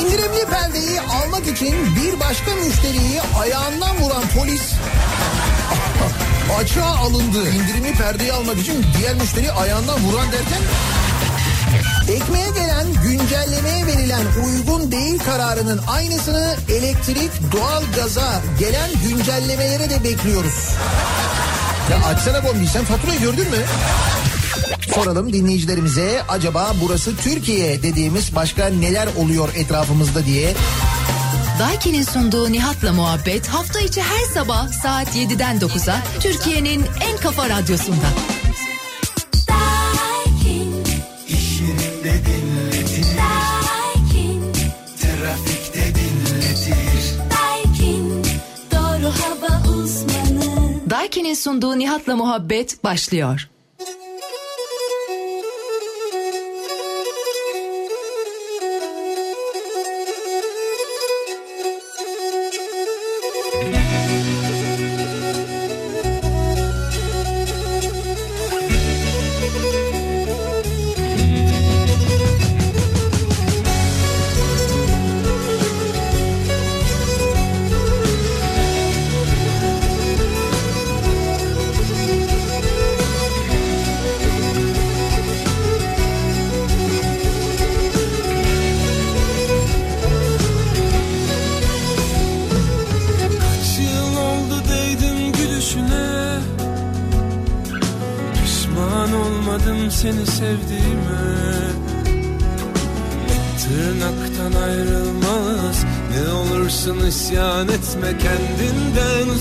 İndirimli perdeyi almak için bir başka müşteriyi ayağından vuran polis açığa alındı. İndirimli perdeyi almak için diğer müşteriyi ayağından vuran derken Ekmeğe gelen güncellemeye verilen uygun değil kararının aynısını elektrik, doğal gaza gelen güncellemelere de bekliyoruz. Ya açsana bombi sen faturayı gördün mü? Soralım dinleyicilerimize acaba burası Türkiye dediğimiz başka neler oluyor etrafımızda diye. Daiki'nin sunduğu Nihat'la muhabbet hafta içi her sabah saat 7'den 9'a Türkiye'nin en kafa radyosunda. İş yerinde dinletir. Trafikte dinletir. Doğru hava uzmanı. Daiki'nin sunduğu Nihat'la muhabbet başlıyor.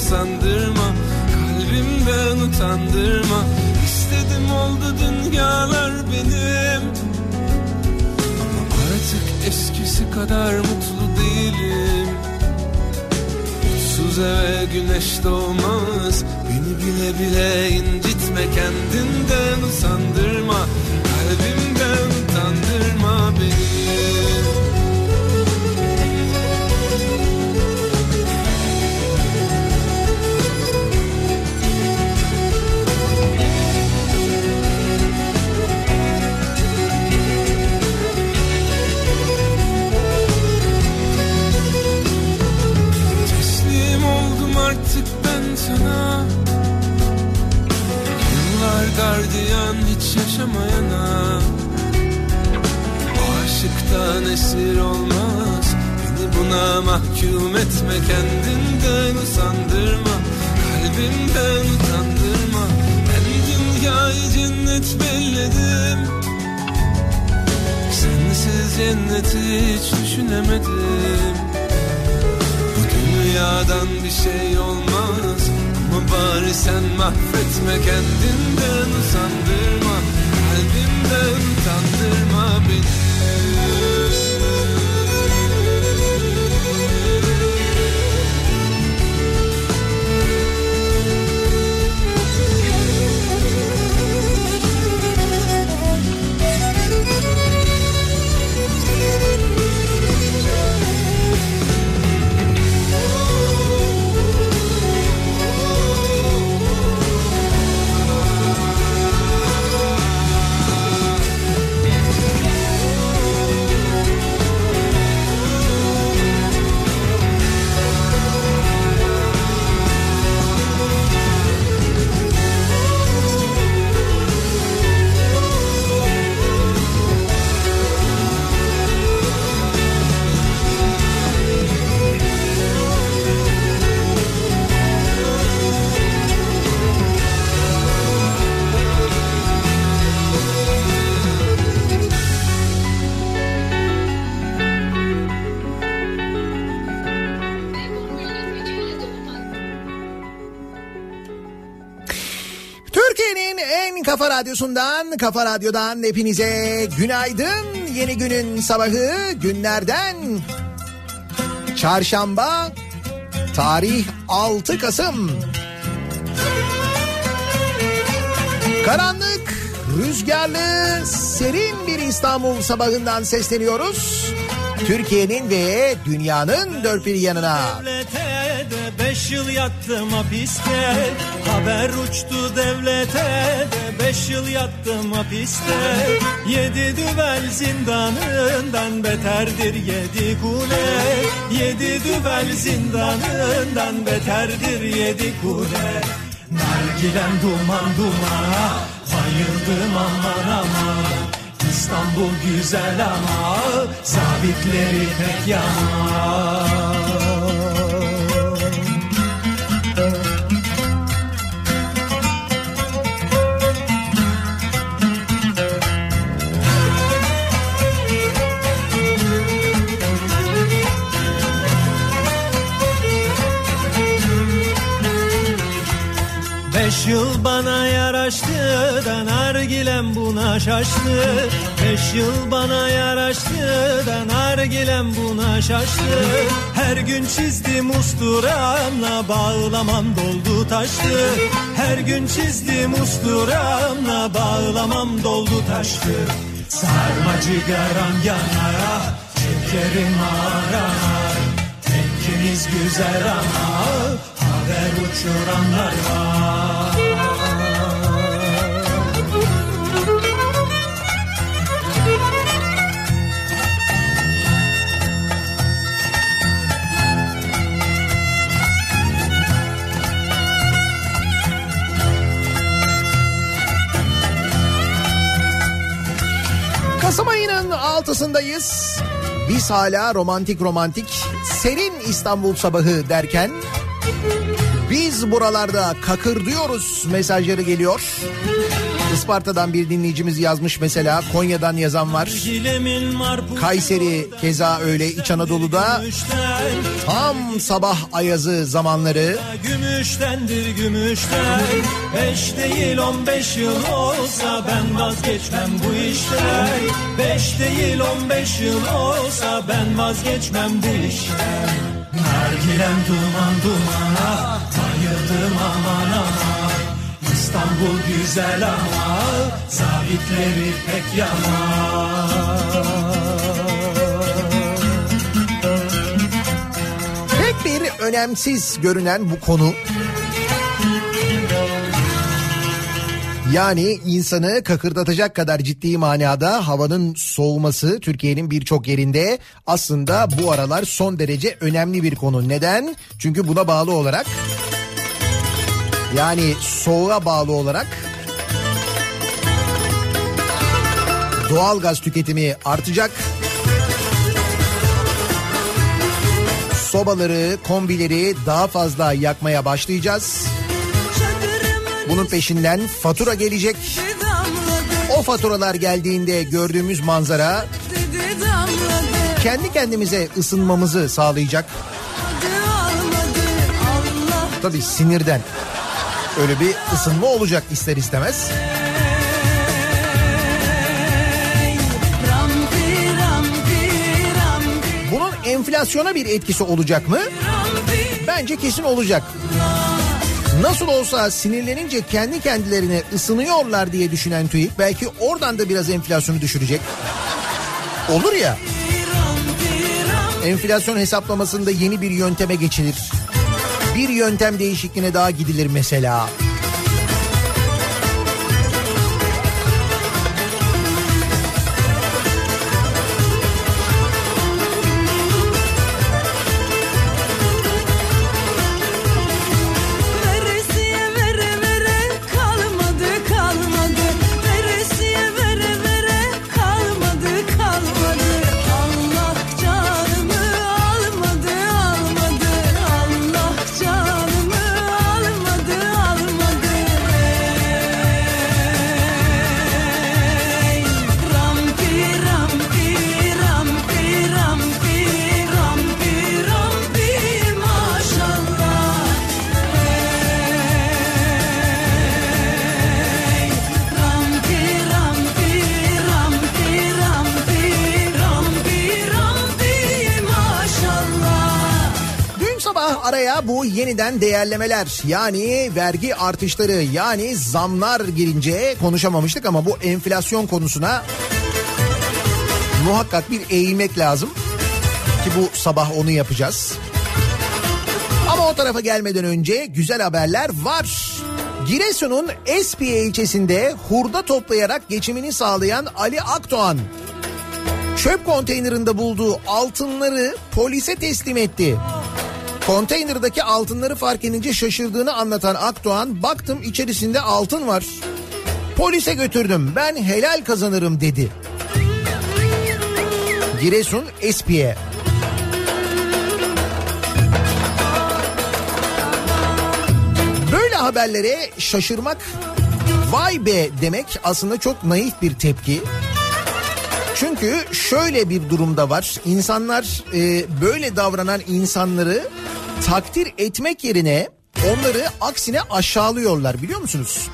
Usandırma Kalbimden utandırma. İstedim oldu dünyalar benim. Ama artık eskisi kadar mutlu değilim. Mutsuz eve güneş doğmaz Beni bile bile incitme cenneti hiç düşünemedim. Bu dünyadan bir şey olmaz. Ama bari sen mahvetme kendinden usandırma. Kalbimden utandırma beni radyosundan, kafa radyodan hepinize günaydın. Yeni günün sabahı günlerden çarşamba tarih 6 Kasım. Karanlık, rüzgarlı, serin bir İstanbul sabahından sesleniyoruz. Türkiye'nin ve dünyanın dört bir yanına. Devlete yıl yattım hapiste Haber uçtu devlete. De beş yıl yattım hapiste Yedi düvel zindanından beterdir yedi kule. Yedi düvel zindanından beterdir yedi kule. Nargilem duman dumana bayıldım aman aman. İstanbul güzel ama sabitleri pek yaman Beş yıl bana yaraştı da nargilem buna şaştı. Beş yıl bana yaraştı da nargilem buna şaştı. Her gün çizdim usturamla bağlamam doldu taştı. Her gün çizdim usturamla bağlamam doldu taştı. Sarmacı garam yanar şekerim arar Tekkimiz güzel ama haber uçuranlar var Kasım ayının altısındayız. Biz hala romantik romantik serin İstanbul sabahı derken biz buralarda kakır diyoruz mesajları geliyor. Isparta'dan bir dinleyicimiz yazmış mesela. Konya'dan yazan var. Kayseri keza öyle İç Anadolu'da. Tam sabah ayazı zamanları. Gümüştendir gümüşten. Beş değil on beş yıl olsa ben vazgeçmem bu işten. Beş değil on beş yıl olsa ben vazgeçmem bu işten. Nargilem duman dumana bayıldım aman aman İstanbul güzel ama sabitleri pek yaman bir önemsiz görünen bu konu Yani insanı kakırdatacak kadar ciddi manada havanın soğuması Türkiye'nin birçok yerinde aslında bu aralar son derece önemli bir konu. Neden? Çünkü buna bağlı olarak yani soğuğa bağlı olarak doğal gaz tüketimi artacak. Sobaları, kombileri daha fazla yakmaya başlayacağız. Bunun peşinden fatura gelecek. O faturalar geldiğinde gördüğümüz manzara kendi kendimize ısınmamızı sağlayacak. Tabii sinirden. Öyle bir ısınma olacak ister istemez. Bunun enflasyona bir etkisi olacak mı? Bence kesin olacak. Nasıl olsa sinirlenince kendi kendilerine ısınıyorlar diye düşünen TÜİK belki oradan da biraz enflasyonu düşürecek. Olur ya. Enflasyon hesaplamasında yeni bir yönteme geçilir. Bir yöntem değişikliğine daha gidilir mesela. Yeniden değerlemeler yani vergi artışları yani zamlar girince konuşamamıştık ama bu enflasyon konusuna muhakkak bir eğilmek lazım ki bu sabah onu yapacağız. Ama o tarafa gelmeden önce güzel haberler var. Giresun'un Espiye ilçesinde hurda toplayarak geçimini sağlayan Ali Akdoğan çöp konteynerinde bulduğu altınları polise teslim etti. Konteynerdaki altınları fark edince şaşırdığını anlatan Akdoğan baktım içerisinde altın var. Polise götürdüm ben helal kazanırım dedi. Giresun Espiye. Böyle haberlere şaşırmak vay be demek aslında çok naif bir tepki. Çünkü şöyle bir durumda var. İnsanlar e, böyle davranan insanları takdir etmek yerine onları aksine aşağılıyorlar biliyor musunuz?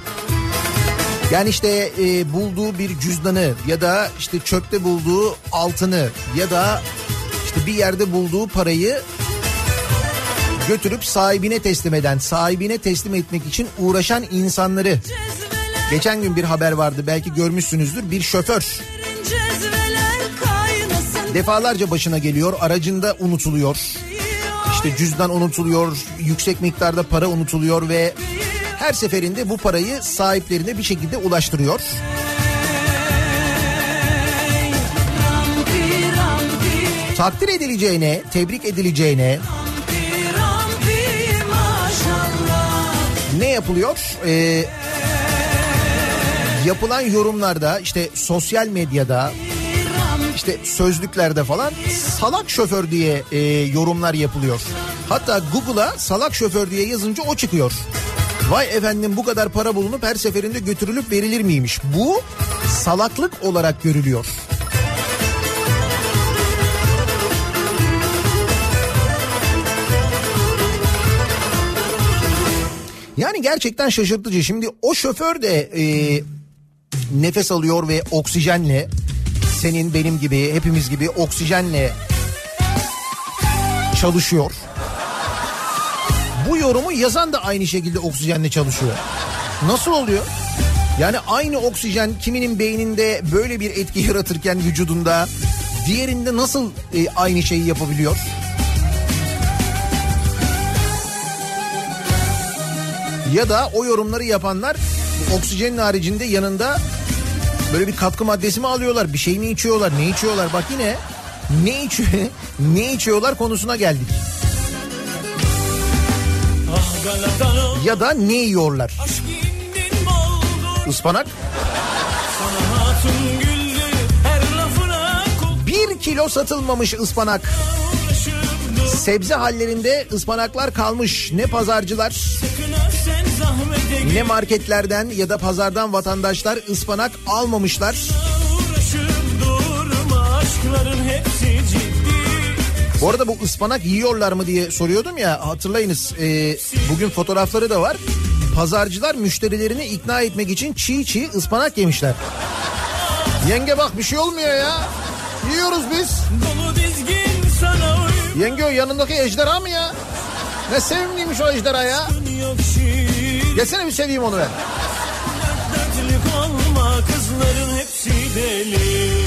Yani işte e, bulduğu bir cüzdanı ya da işte çöpte bulduğu altını ya da işte bir yerde bulduğu parayı götürüp sahibine teslim eden, sahibine teslim etmek için uğraşan insanları. Geçen gün bir haber vardı belki görmüşsünüzdür. Bir şoför defalarca başına geliyor, aracında unutuluyor. İşte cüzdan unutuluyor, yüksek miktarda para unutuluyor ve her seferinde bu parayı sahiplerine bir şekilde ulaştırıyor. Takdir edileceğine, tebrik edileceğine ne yapılıyor? Ee, yapılan yorumlarda işte sosyal medyada işte sözlüklerde falan salak şoför diye e, yorumlar yapılıyor. Hatta Google'a salak şoför diye yazınca o çıkıyor. Vay efendim bu kadar para bulunup her seferinde götürülüp verilir miymiş? Bu salaklık olarak görülüyor. Yani gerçekten şaşırtıcı. Şimdi o şoför de e, nefes alıyor ve oksijenle senin benim gibi hepimiz gibi oksijenle çalışıyor. Bu yorumu yazan da aynı şekilde oksijenle çalışıyor. Nasıl oluyor? Yani aynı oksijen kiminin beyninde böyle bir etki yaratırken vücudunda diğerinde nasıl e, aynı şeyi yapabiliyor? Ya da o yorumları yapanlar oksijenin haricinde yanında böyle bir katkı maddesi mi alıyorlar? Bir şey mi içiyorlar? Ne içiyorlar? Bak yine ne içiyor ne içiyorlar konusuna geldik. Ya da ne yiyorlar? Ispanak bir kilo satılmamış ıspanak. Sebze hallerinde ıspanaklar kalmış. Ne pazarcılar Ne marketlerden ya da pazardan vatandaşlar ıspanak almamışlar. Durma Bu arada bu ıspanak yiyorlar mı diye soruyordum ya hatırlayınız e, bugün fotoğrafları da var. Pazarcılar müşterilerini ikna etmek için çiğ çiğ ıspanak yemişler. Yenge bak bir şey olmuyor ya. Yiyoruz biz. Yenge o yanındaki ejderha mı ya? Ne sevimliymiş o ejderha ya. Gelsene bir seveyim onu ben. Olma kızların hepsi deli.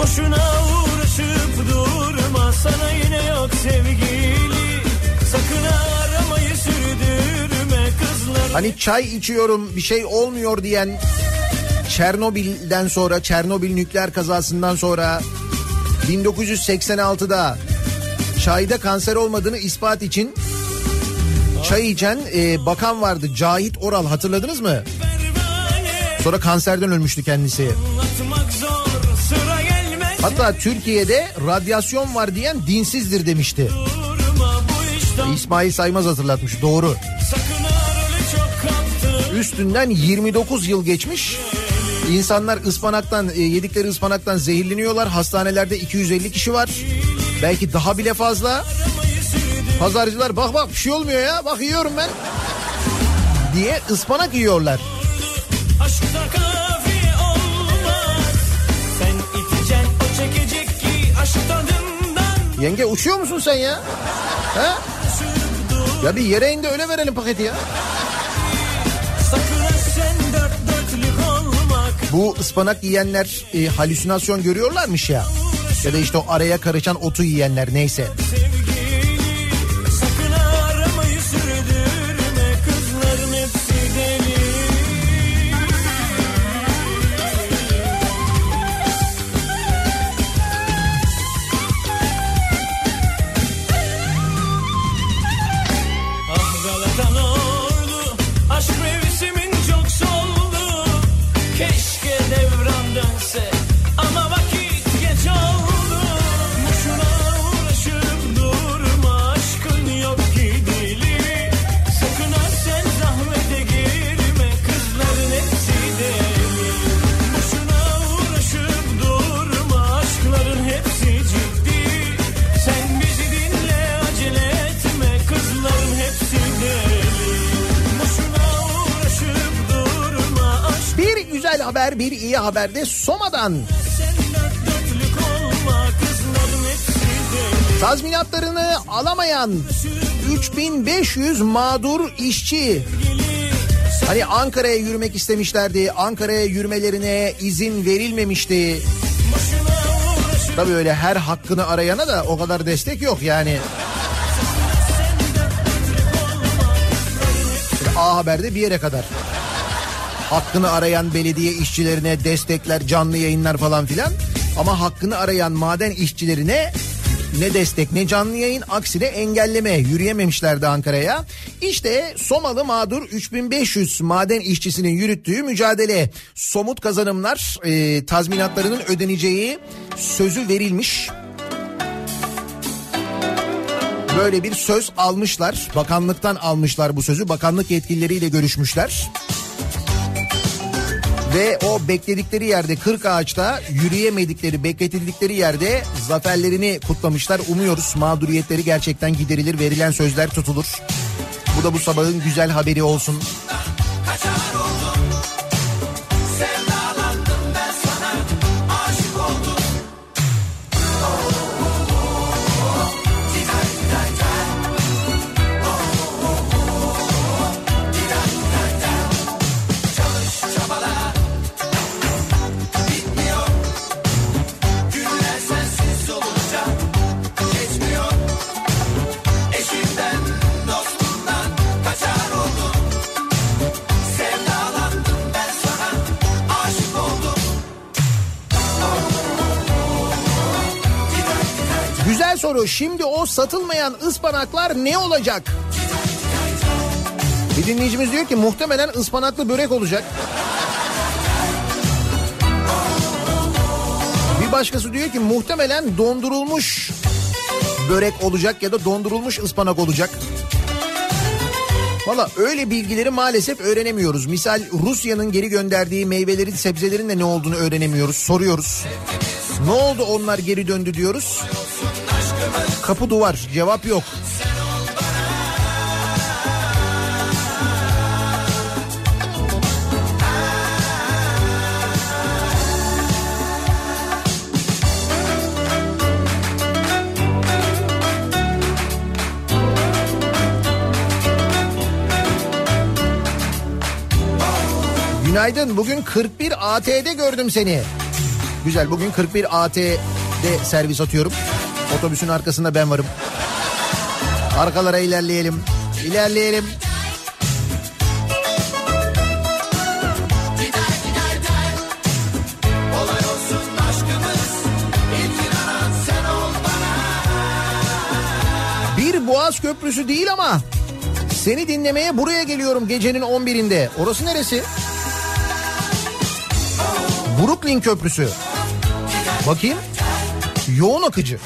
Boşuna uğraşıp durma sana yine yok sevgili. Sakın aramayı sürdürme kızlar Hani çay içiyorum bir şey olmuyor diyen Çernobil'den sonra Çernobil nükleer kazasından sonra 1986'da çayda kanser olmadığını ispat için çay içen e, bakan vardı Cahit Oral hatırladınız mı? Sonra kanserden ölmüştü kendisi. Hatta Türkiye'de radyasyon var diyen dinsizdir demişti. İsmail Saymaz hatırlatmış doğru. Üstünden 29 yıl geçmiş. İnsanlar ıspanaktan e, yedikleri ıspanaktan zehirleniyorlar. Hastanelerde 250 kişi var. Belki daha bile fazla. Pazarcılar bak bak bir şey olmuyor ya. Bak yiyorum ben. Diye ıspanak yiyorlar. Aşkta kafi olmaz Sen iteceksin o çekecek ki aşk tadından Yenge uçuyor musun sen ya? He? Ya bir yere in de öyle verelim paketi ya. Ha Bu ıspanak yiyenler e, halüsinasyon görüyorlarmış ya. Ya da işte o araya karışan otu yiyenler neyse. sevgili Diğer bir iyi haber de Soma'dan. Tazminatlarını alamayan 3500 mağdur işçi Hani Ankara'ya yürümek istemişlerdi. Ankara'ya yürümelerine izin verilmemişti. Tabii öyle her hakkını arayana da o kadar destek yok yani. A Haber'de bir yere kadar. Hakkını arayan belediye işçilerine destekler, canlı yayınlar falan filan. Ama hakkını arayan maden işçilerine ne destek ne canlı yayın aksine engelleme yürüyememişlerdi Ankara'ya. İşte Somalı mağdur 3500 maden işçisinin yürüttüğü mücadele somut kazanımlar e, tazminatlarının ödeneceği sözü verilmiş. Böyle bir söz almışlar bakanlıktan almışlar bu sözü bakanlık yetkilileriyle görüşmüşler. Ve o bekledikleri yerde 40 ağaçta yürüyemedikleri bekletildikleri yerde zaferlerini kutlamışlar. Umuyoruz mağduriyetleri gerçekten giderilir verilen sözler tutulur. Bu da bu sabahın güzel haberi olsun. Şimdi o satılmayan ıspanaklar ne olacak? Bir dinleyicimiz diyor ki muhtemelen ıspanaklı börek olacak. Bir başkası diyor ki muhtemelen dondurulmuş börek olacak ya da dondurulmuş ıspanak olacak. Valla öyle bilgileri maalesef öğrenemiyoruz. Misal Rusya'nın geri gönderdiği meyvelerin sebzelerin de ne olduğunu öğrenemiyoruz. Soruyoruz. Ne oldu onlar geri döndü diyoruz. Kapı duvar cevap yok. Günaydın. Bugün 41 AT'de gördüm seni. Güzel. Bugün 41 AT'de servis atıyorum. Otobüsün arkasında ben varım. Arkalara ilerleyelim. İlerleyelim. Bir Boğaz Köprüsü değil ama seni dinlemeye buraya geliyorum gecenin 11'inde. Orası neresi? Brooklyn Köprüsü. Bakayım. Yoğun akıcı.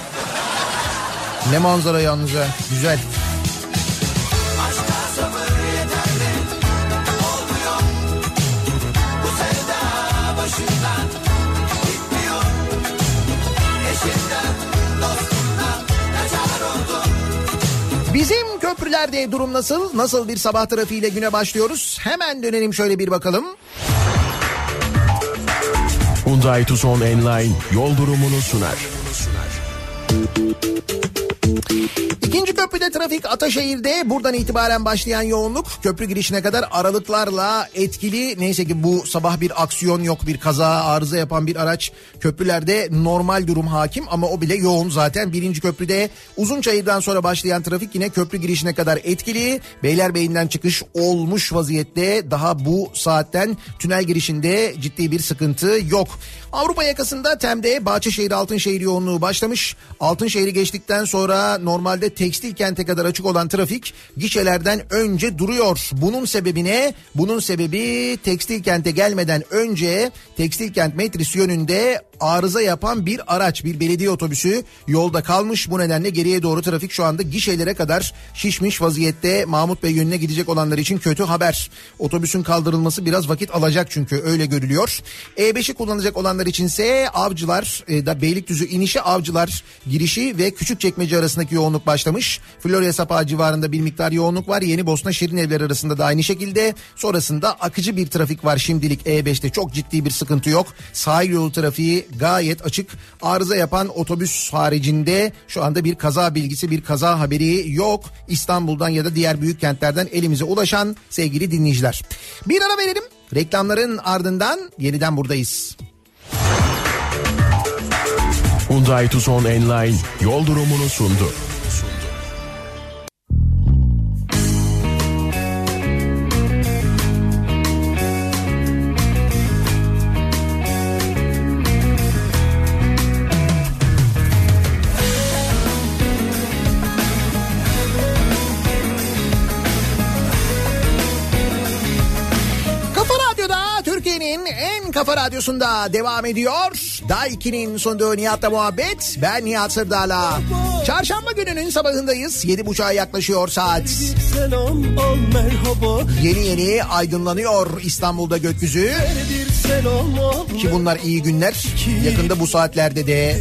Ne manzara yalnız ha. Güzel. Bizim köprülerde durum nasıl? Nasıl bir sabah trafiğiyle güne başlıyoruz? Hemen dönelim şöyle bir bakalım. Hyundai Tucson Enline yol durumunu sunar. İkinci köprüde trafik Ataşehir'de buradan itibaren başlayan yoğunluk köprü girişine kadar aralıklarla etkili. Neyse ki bu sabah bir aksiyon yok bir kaza arıza yapan bir araç köprülerde normal durum hakim ama o bile yoğun zaten. Birinci köprüde Uzunçayır'dan sonra başlayan trafik yine köprü girişine kadar etkili. Beylerbeyi'nden çıkış olmuş vaziyette daha bu saatten tünel girişinde ciddi bir sıkıntı yok. Avrupa yakasında Tem'de Bahçeşehir Altınşehir yoğunluğu başlamış. Altınşehir'i geçtikten sonra normalde tekstil kente kadar açık olan trafik gişelerden önce duruyor. Bunun sebebi ne? Bunun sebebi tekstil kente gelmeden önce tekstil kent metris yönünde arıza yapan bir araç bir belediye otobüsü yolda kalmış. Bu nedenle geriye doğru trafik şu anda gişelere kadar şişmiş vaziyette. Mahmut Bey yönüne gidecek olanlar için kötü haber. Otobüsün kaldırılması biraz vakit alacak çünkü öyle görülüyor. E5'i kullanacak olanlar içinse avcılar e, da Beylikdüzü inişi avcılar girişi ve Küçükçekmece arasındaki yoğunluk başlamış. Florya Sapağı civarında bir miktar yoğunluk var. Yeni Bosna Şirin evler arasında da aynı şekilde. Sonrasında akıcı bir trafik var şimdilik E5'te çok ciddi bir sıkıntı yok. Sahil yolu trafiği gayet açık. Arıza yapan otobüs haricinde şu anda bir kaza bilgisi bir kaza haberi yok. İstanbul'dan ya da diğer büyük kentlerden elimize ulaşan sevgili dinleyiciler. Bir ara verelim. Reklamların ardından yeniden buradayız. Hyundai Tucson Enline yol durumunu sundu. Kafa radyosunda devam ediyor. Daiki'nin sunduğu Nihat'la muhabbet. Ben Nihat Sırdağ'la. Çarşamba gününün sabahındayız. Yedi buçuğa yaklaşıyor saat. Selam al Yeni yeni aydınlanıyor İstanbul'da gökyüzü. Selam al Ki bunlar iyi günler. Yakında bu saatlerde de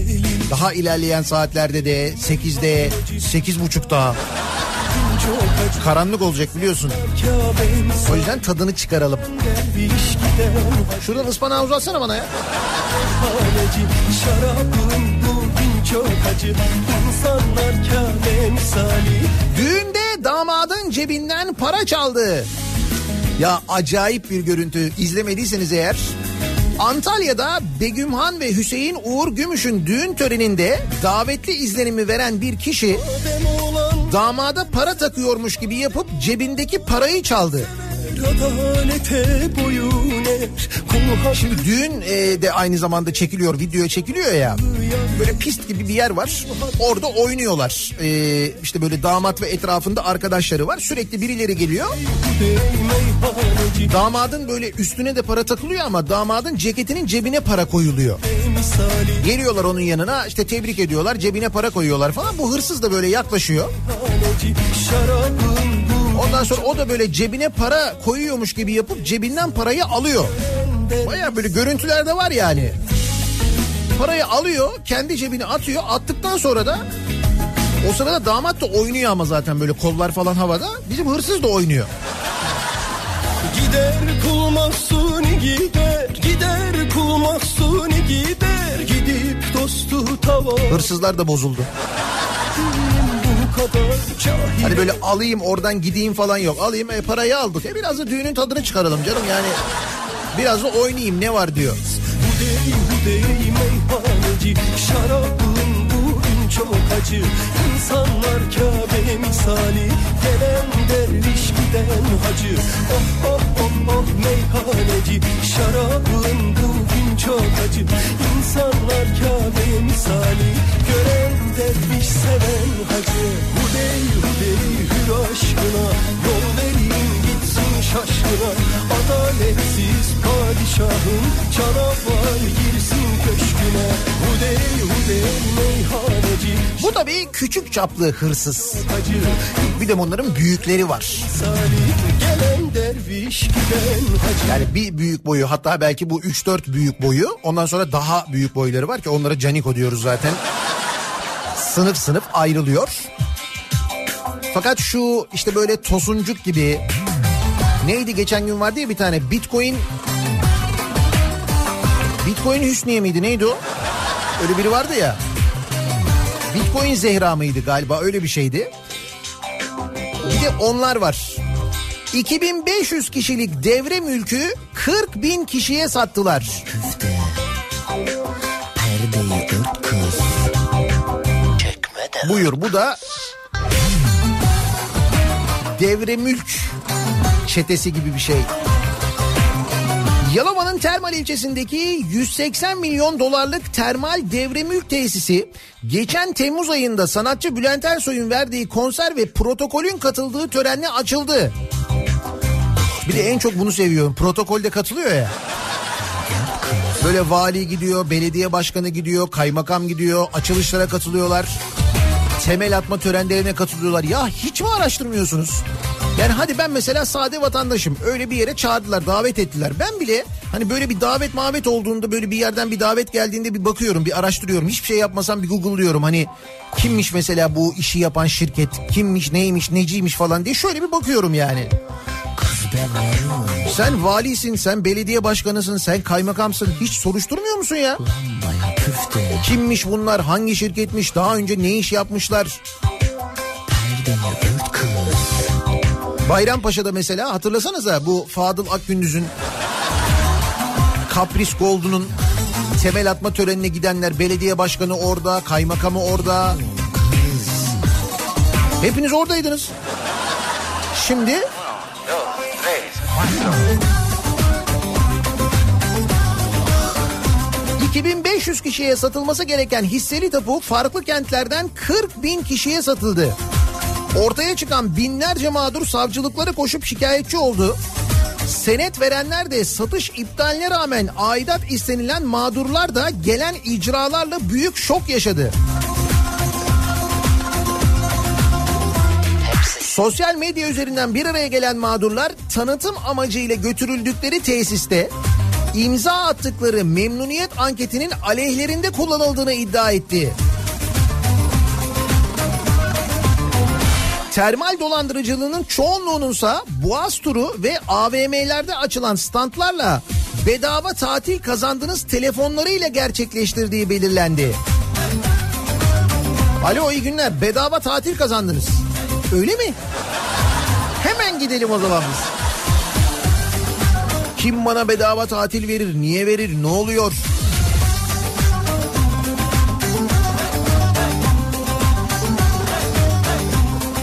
daha ilerleyen saatlerde de 8'de 8.30'da çok acı karanlık olacak biliyorsun. O yüzden tadını çıkaralım. Şuradan ıspanağı uzatsana bana ya. Düğünde damadın cebinden para çaldı. Ya acayip bir görüntü izlemediyseniz eğer. Antalya'da Begümhan ve Hüseyin Uğur Gümüş'ün düğün töreninde davetli izlenimi veren bir kişi damada para takıyormuş gibi yapıp cebindeki parayı çaldı. Şimdi düğün e, de aynı zamanda çekiliyor, videoya çekiliyor ya. Böyle pist gibi bir yer var. Orada oynuyorlar. E, işte böyle damat ve etrafında arkadaşları var. Sürekli birileri geliyor. Damadın böyle üstüne de para takılıyor ama damadın ceketinin cebine para koyuluyor. Geliyorlar onun yanına işte tebrik ediyorlar cebine para koyuyorlar falan. Bu hırsız da böyle yaklaşıyor. Şarabım Ondan sonra o da böyle cebine para koyuyormuş gibi yapıp cebinden parayı alıyor. Baya böyle görüntüler de var yani. Parayı alıyor kendi cebine atıyor attıktan sonra da o sırada damat da oynuyor ama zaten böyle kollar falan havada. Bizim hırsız da oynuyor. Gider kul mahsuni gider Gider kul mahsuni gider Gidip dostu tava Hırsızlar da bozuldu. Hani böyle alayım oradan gideyim falan yok. Alayım e, parayı aldık. E biraz da düğünün tadını çıkaralım canım yani. Biraz da oynayayım ne var diyor. Şarabın bugün çok acı İnsanlar Kabe misali Gelen derviş giden hacı Oh oh oh oh meyhaneci Şarabın bugün çok acı İnsanlar Kabe misali Gören derviş seven hacı. Hudey hudey hür aşkına. Yol verin gitsin şaşkına. Adaletsiz padişahın Canavar girsin köşküne. Hudey hudey meyhaneci. Bu da bir küçük çaplı hırsız. Hacı. Bir de bunların büyükleri var. Yani bir büyük boyu hatta belki bu 3-4 büyük boyu ondan sonra daha büyük boyları var ki onlara caniko diyoruz zaten. Sınıf sınıf ayrılıyor. Fakat şu işte böyle tosuncuk gibi neydi geçen gün vardı ya bir tane bitcoin bitcoin Hüsniye miydi neydi o? Öyle biri vardı ya. Bitcoin Zehra mıydı galiba öyle bir şeydi. Bir de onlar var. 2500 kişilik devre mülkü 40 bin kişiye sattılar. Buyur bu da devre mülk çetesi gibi bir şey. Yalova'nın Termal ilçesindeki 180 milyon dolarlık termal devre mülk tesisi geçen Temmuz ayında sanatçı Bülent Ersoy'un verdiği konser ve protokolün katıldığı törenle açıldı. Bir de en çok bunu seviyorum. Protokolde katılıyor ya. Böyle vali gidiyor, belediye başkanı gidiyor, kaymakam gidiyor, açılışlara katılıyorlar. Temel atma törenlerine katılıyorlar. Ya hiç mi araştırmıyorsunuz? Yani hadi ben mesela sade vatandaşım. Öyle bir yere çağırdılar, davet ettiler. Ben bile hani böyle bir davet mavet olduğunda böyle bir yerden bir davet geldiğinde bir bakıyorum, bir araştırıyorum. Hiçbir şey yapmasam bir google'lıyorum. Hani kimmiş mesela bu işi yapan şirket, kimmiş, neymiş, neciymiş falan diye şöyle bir bakıyorum yani. Sen valisin, sen belediye başkanısın, sen kaymakamsın. Hiç soruşturmuyor musun ya? Kimmiş bunlar, hangi şirketmiş, daha önce ne iş yapmışlar? Bayrampaşa'da mesela hatırlasanıza bu Fadıl Akgündüz'ün Kapris Gold'unun temel atma törenine gidenler belediye başkanı orada, kaymakamı orada. Hepiniz oradaydınız. Şimdi 2500 kişiye satılması gereken hisseli tapu farklı kentlerden 40 bin kişiye satıldı. Ortaya çıkan binlerce mağdur savcılıklara koşup şikayetçi oldu. Senet verenler de satış iptaline rağmen aidat istenilen mağdurlar da gelen icralarla büyük şok yaşadı. Sosyal medya üzerinden bir araya gelen mağdurlar tanıtım amacıyla götürüldükleri tesiste imza attıkları memnuniyet anketinin aleyhlerinde kullanıldığını iddia etti. Termal dolandırıcılığının çoğunluğununsa Boğaz turu ve AVM'lerde açılan standlarla bedava tatil kazandığınız telefonlarıyla gerçekleştirdiği belirlendi. Alo iyi günler bedava tatil kazandınız. Öyle mi? Hemen gidelim o zaman biz. Kim bana bedava tatil verir? Niye verir? Ne oluyor?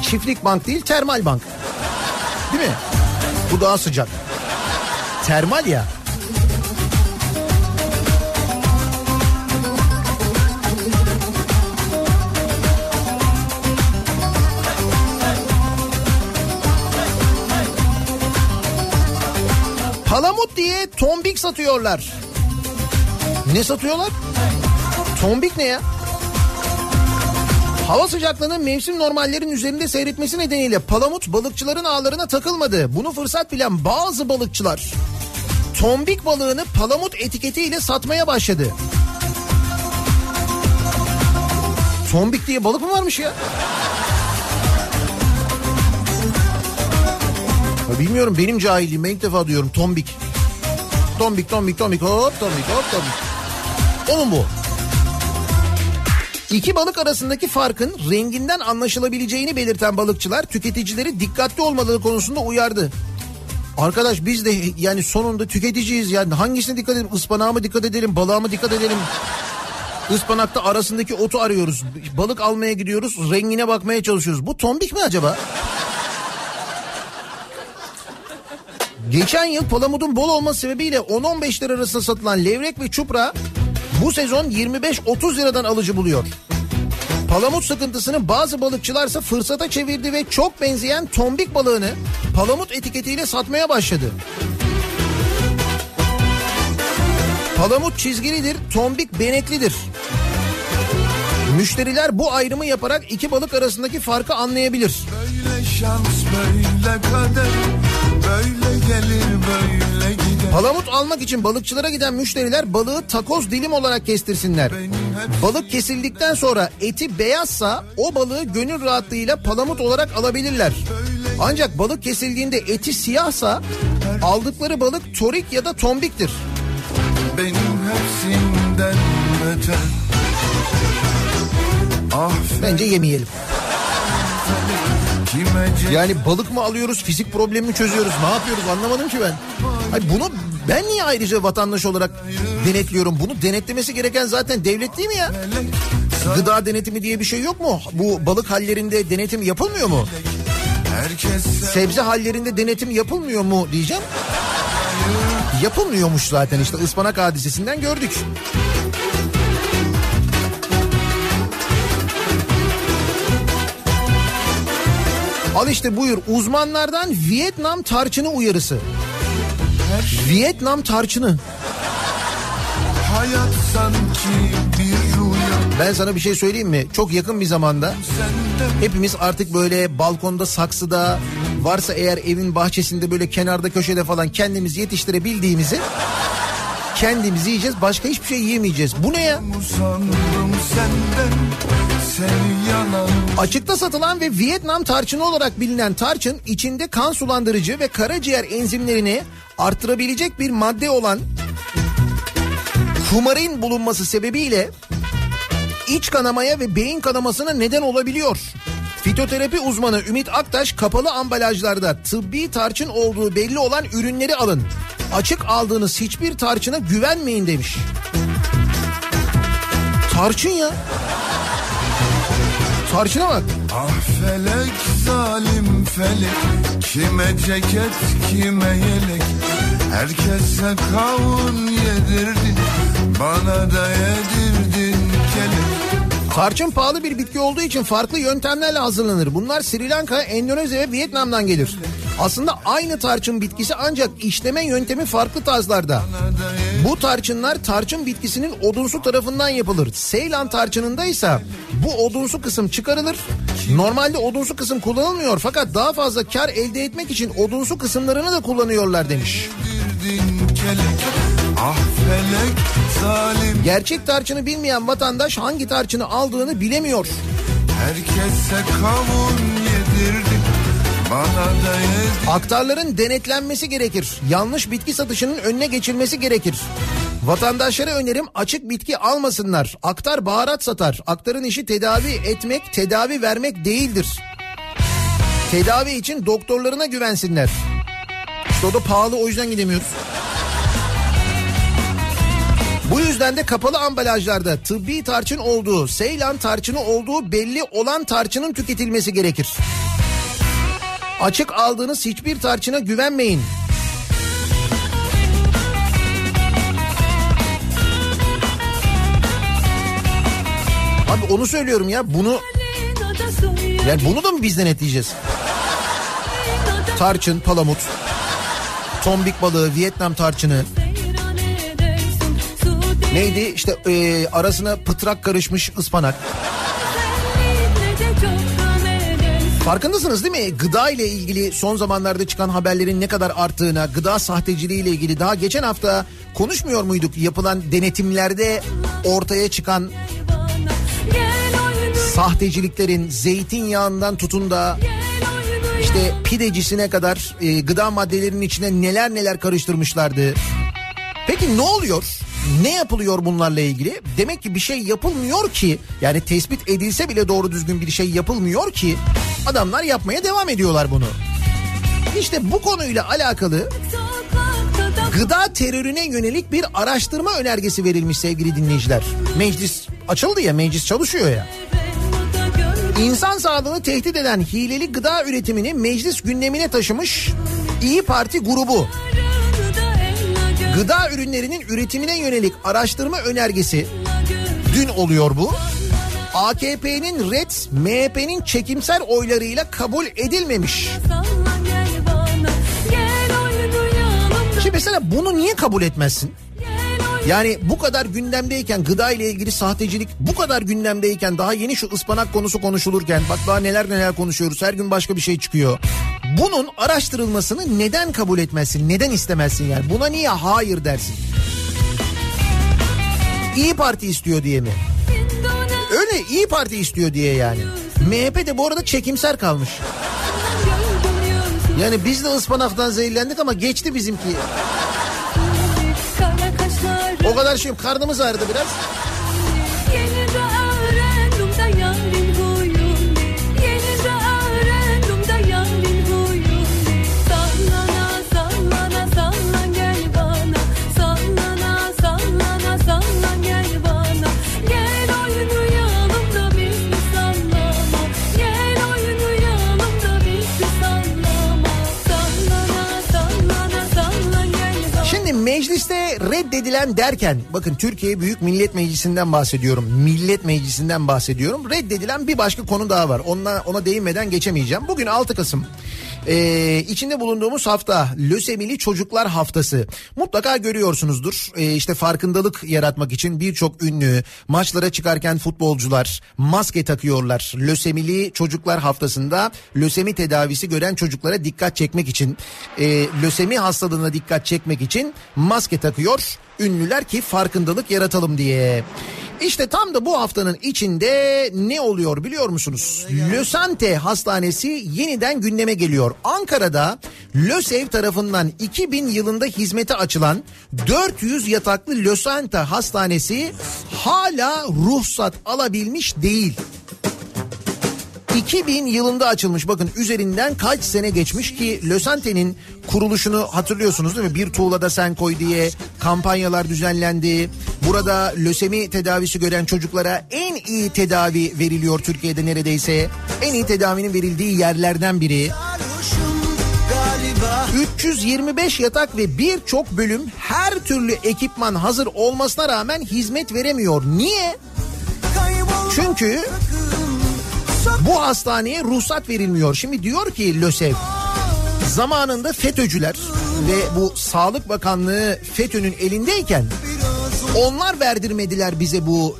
Çiftlik bank değil termal bank. Değil mi? Bu daha sıcak. Termal ya. Palamut diye tombik satıyorlar. Ne satıyorlar? Tombik ne ya? Hava sıcaklığının mevsim normallerin üzerinde seyretmesi nedeniyle palamut balıkçıların ağlarına takılmadı. Bunu fırsat bilen bazı balıkçılar tombik balığını palamut etiketiyle satmaya başladı. Tombik diye balık mı varmış ya? Ya bilmiyorum benim cahilliğim ben ilk defa diyorum tombik. Tombik tombik tombik hop tombik hop tombik. O mu bu? İki balık arasındaki farkın renginden anlaşılabileceğini belirten balıkçılar tüketicileri dikkatli olmaları konusunda uyardı. Arkadaş biz de yani sonunda tüketiciyiz yani hangisine dikkat edelim? Ispanağa mı dikkat edelim, balığa mı dikkat edelim? Ispanakta arasındaki otu arıyoruz. Balık almaya gidiyoruz, rengine bakmaya çalışıyoruz. Bu tombik mi acaba? Geçen yıl palamudun bol olması sebebiyle 10-15 lira arasında satılan levrek ve çupra bu sezon 25-30 liradan alıcı buluyor. Palamut sıkıntısını bazı balıkçılarsa fırsata çevirdi ve çok benzeyen tombik balığını palamut etiketiyle satmaya başladı. Palamut çizgilidir, tombik beneklidir. Müşteriler bu ayrımı yaparak iki balık arasındaki farkı anlayabilir. Böyle şans böyle kader Böyle gelir böyle gider Palamut almak için balıkçılara giden müşteriler balığı takoz dilim olarak kestirsinler. Balık kesildikten sonra eti beyazsa o balığı gönül rahatlığıyla palamut olarak alabilirler. Ancak balık kesildiğinde eti siyahsa aldıkları balık torik ya da tombiktir. Benim hepsinden öte Ah Bence yemeyelim. Yani balık mı alıyoruz, fizik problemi mi çözüyoruz, ne yapıyoruz anlamadım ki ben. Hayır bunu ben niye ayrıca vatandaş olarak denetliyorum? Bunu denetlemesi gereken zaten devlet değil mi ya? Gıda denetimi diye bir şey yok mu? Bu balık hallerinde denetim yapılmıyor mu? Sebze hallerinde denetim yapılmıyor mu diyeceğim. Yapılmıyormuş zaten işte ıspanak hadisesinden gördük. Al işte buyur uzmanlardan Vietnam tarçını uyarısı. Vietnam tarçını. ki bir rüya Ben sana bir şey söyleyeyim mi? Çok yakın bir zamanda hepimiz artık böyle balkonda, saksıda, varsa eğer evin bahçesinde böyle kenarda köşede falan kendimiz yetiştirebildiğimizi kendimiz yiyeceğiz. Başka hiçbir şey yiyemeyeceğiz. Bu ne ya? Usandım senden Açıkta satılan ve Vietnam tarçını olarak bilinen tarçın içinde kan sulandırıcı ve karaciğer enzimlerini arttırabilecek bir madde olan kumarin bulunması sebebiyle iç kanamaya ve beyin kanamasına neden olabiliyor. Fitoterapi uzmanı Ümit Aktaş kapalı ambalajlarda tıbbi tarçın olduğu belli olan ürünleri alın. Açık aldığınız hiçbir tarçına güvenmeyin demiş. Tarçın ya. Tarçına bak. Ah felek zalim felek Kime ceket kime yelek Herkese kavun yedirdin Bana da yedirdin kelek Tarçın pahalı bir bitki olduğu için farklı yöntemlerle hazırlanır. Bunlar Sri Lanka, Endonezya ve Vietnam'dan gelir. Aslında aynı tarçın bitkisi ancak işleme yöntemi farklı tarzlarda. Bu tarçınlar tarçın bitkisinin odunsu tarafından yapılır. Seylan tarçınında ise bu odunsu kısım çıkarılır. Normalde odunsu kısım kullanılmıyor fakat daha fazla kar elde etmek için odunsu kısımlarını da kullanıyorlar demiş. Ah Gerçek tarçını bilmeyen vatandaş hangi tarçını aldığını bilemiyor. Herkese kavun yedirdin Aktarların denetlenmesi gerekir. Yanlış bitki satışının önüne geçilmesi gerekir. Vatandaşlara önerim açık bitki almasınlar. Aktar baharat satar. Aktarın işi tedavi etmek, tedavi vermek değildir. Tedavi için doktorlarına güvensinler. İşte o da pahalı o yüzden gidemiyoruz. Bu yüzden de kapalı ambalajlarda tıbbi tarçın olduğu, Seylan tarçını olduğu belli olan tarçının tüketilmesi gerekir. Açık aldığınız hiçbir tarçına güvenmeyin. Abi onu söylüyorum ya bunu yani bunu da mı biz denetleyeceğiz? Tarçın, palamut, tombik balığı, Vietnam tarçını. Neydi işte e, arasına pıtrak karışmış ıspanak. Farkındasınız değil mi? Gıda ile ilgili son zamanlarda çıkan haberlerin ne kadar arttığına, gıda sahteciliği ile ilgili daha geçen hafta konuşmuyor muyduk? Yapılan denetimlerde ortaya çıkan sahteciliklerin zeytinyağından tutun da işte pidecisine kadar e, gıda maddelerinin içine neler neler karıştırmışlardı. Peki ne oluyor? Ne yapılıyor bunlarla ilgili? Demek ki bir şey yapılmıyor ki yani tespit edilse bile doğru düzgün bir şey yapılmıyor ki adamlar yapmaya devam ediyorlar bunu. İşte bu konuyla alakalı gıda terörüne yönelik bir araştırma önergesi verilmiş sevgili dinleyiciler. Meclis açıldı ya meclis çalışıyor ya. İnsan sağlığını tehdit eden hileli gıda üretimini meclis gündemine taşımış İyi Parti grubu. Gıda ürünlerinin üretimine yönelik araştırma önergesi dün oluyor bu. AKP'nin red, MHP'nin çekimser oylarıyla kabul edilmemiş. Şimdi mesela bunu niye kabul etmezsin? Yani bu kadar gündemdeyken gıda ile ilgili sahtecilik bu kadar gündemdeyken daha yeni şu ıspanak konusu konuşulurken bak daha neler neler konuşuyoruz her gün başka bir şey çıkıyor. Bunun araştırılmasını neden kabul etmezsin neden istemezsin yani buna niye hayır dersin? İyi Parti istiyor diye mi? Öyle İyi Parti istiyor diye yani. MHP de bu arada çekimser kalmış. Yani biz de ıspanaktan zehirlendik ama geçti bizimki. O kadar şey yok. Karnımız ağrıdı biraz. Mecliste reddedilen derken bakın Türkiye Büyük Millet Meclisi'nden bahsediyorum. Millet Meclisi'nden bahsediyorum. Reddedilen bir başka konu daha var. Ona, ona değinmeden geçemeyeceğim. Bugün 6 Kasım. Ee, içinde bulunduğumuz hafta Lösemili Çocuklar Haftası. Mutlaka görüyorsunuzdur. Ee, işte farkındalık yaratmak için birçok ünlü maçlara çıkarken futbolcular maske takıyorlar. Lösemili Çocuklar Haftası'nda lösemi tedavisi gören çocuklara dikkat çekmek için e, lösemi hastalığına dikkat çekmek için maske takıyor ünlüler ki farkındalık yaratalım diye. İşte tam da bu haftanın içinde ne oluyor biliyor musunuz? Lösante Hastanesi yeniden gündeme geliyor. Ankara'da LÖSEV tarafından 2000 yılında hizmete açılan 400 yataklı Lösante Hastanesi hala ruhsat alabilmiş değil. 2000 yılında açılmış bakın üzerinden kaç sene geçmiş ki Lösante'nin kuruluşunu hatırlıyorsunuz değil mi? Bir tuğlada sen koy diye kampanyalar düzenlendi. Burada lösemi tedavisi gören çocuklara en iyi tedavi veriliyor Türkiye'de neredeyse. En iyi tedavinin verildiği yerlerden biri. 325 yatak ve birçok bölüm her türlü ekipman hazır olmasına rağmen hizmet veremiyor. Niye? Çünkü bu hastaneye ruhsat verilmiyor. Şimdi diyor ki LÖSEV zamanında FETÖ'cüler ve bu Sağlık Bakanlığı FETÖ'nün elindeyken onlar verdirmediler bize bu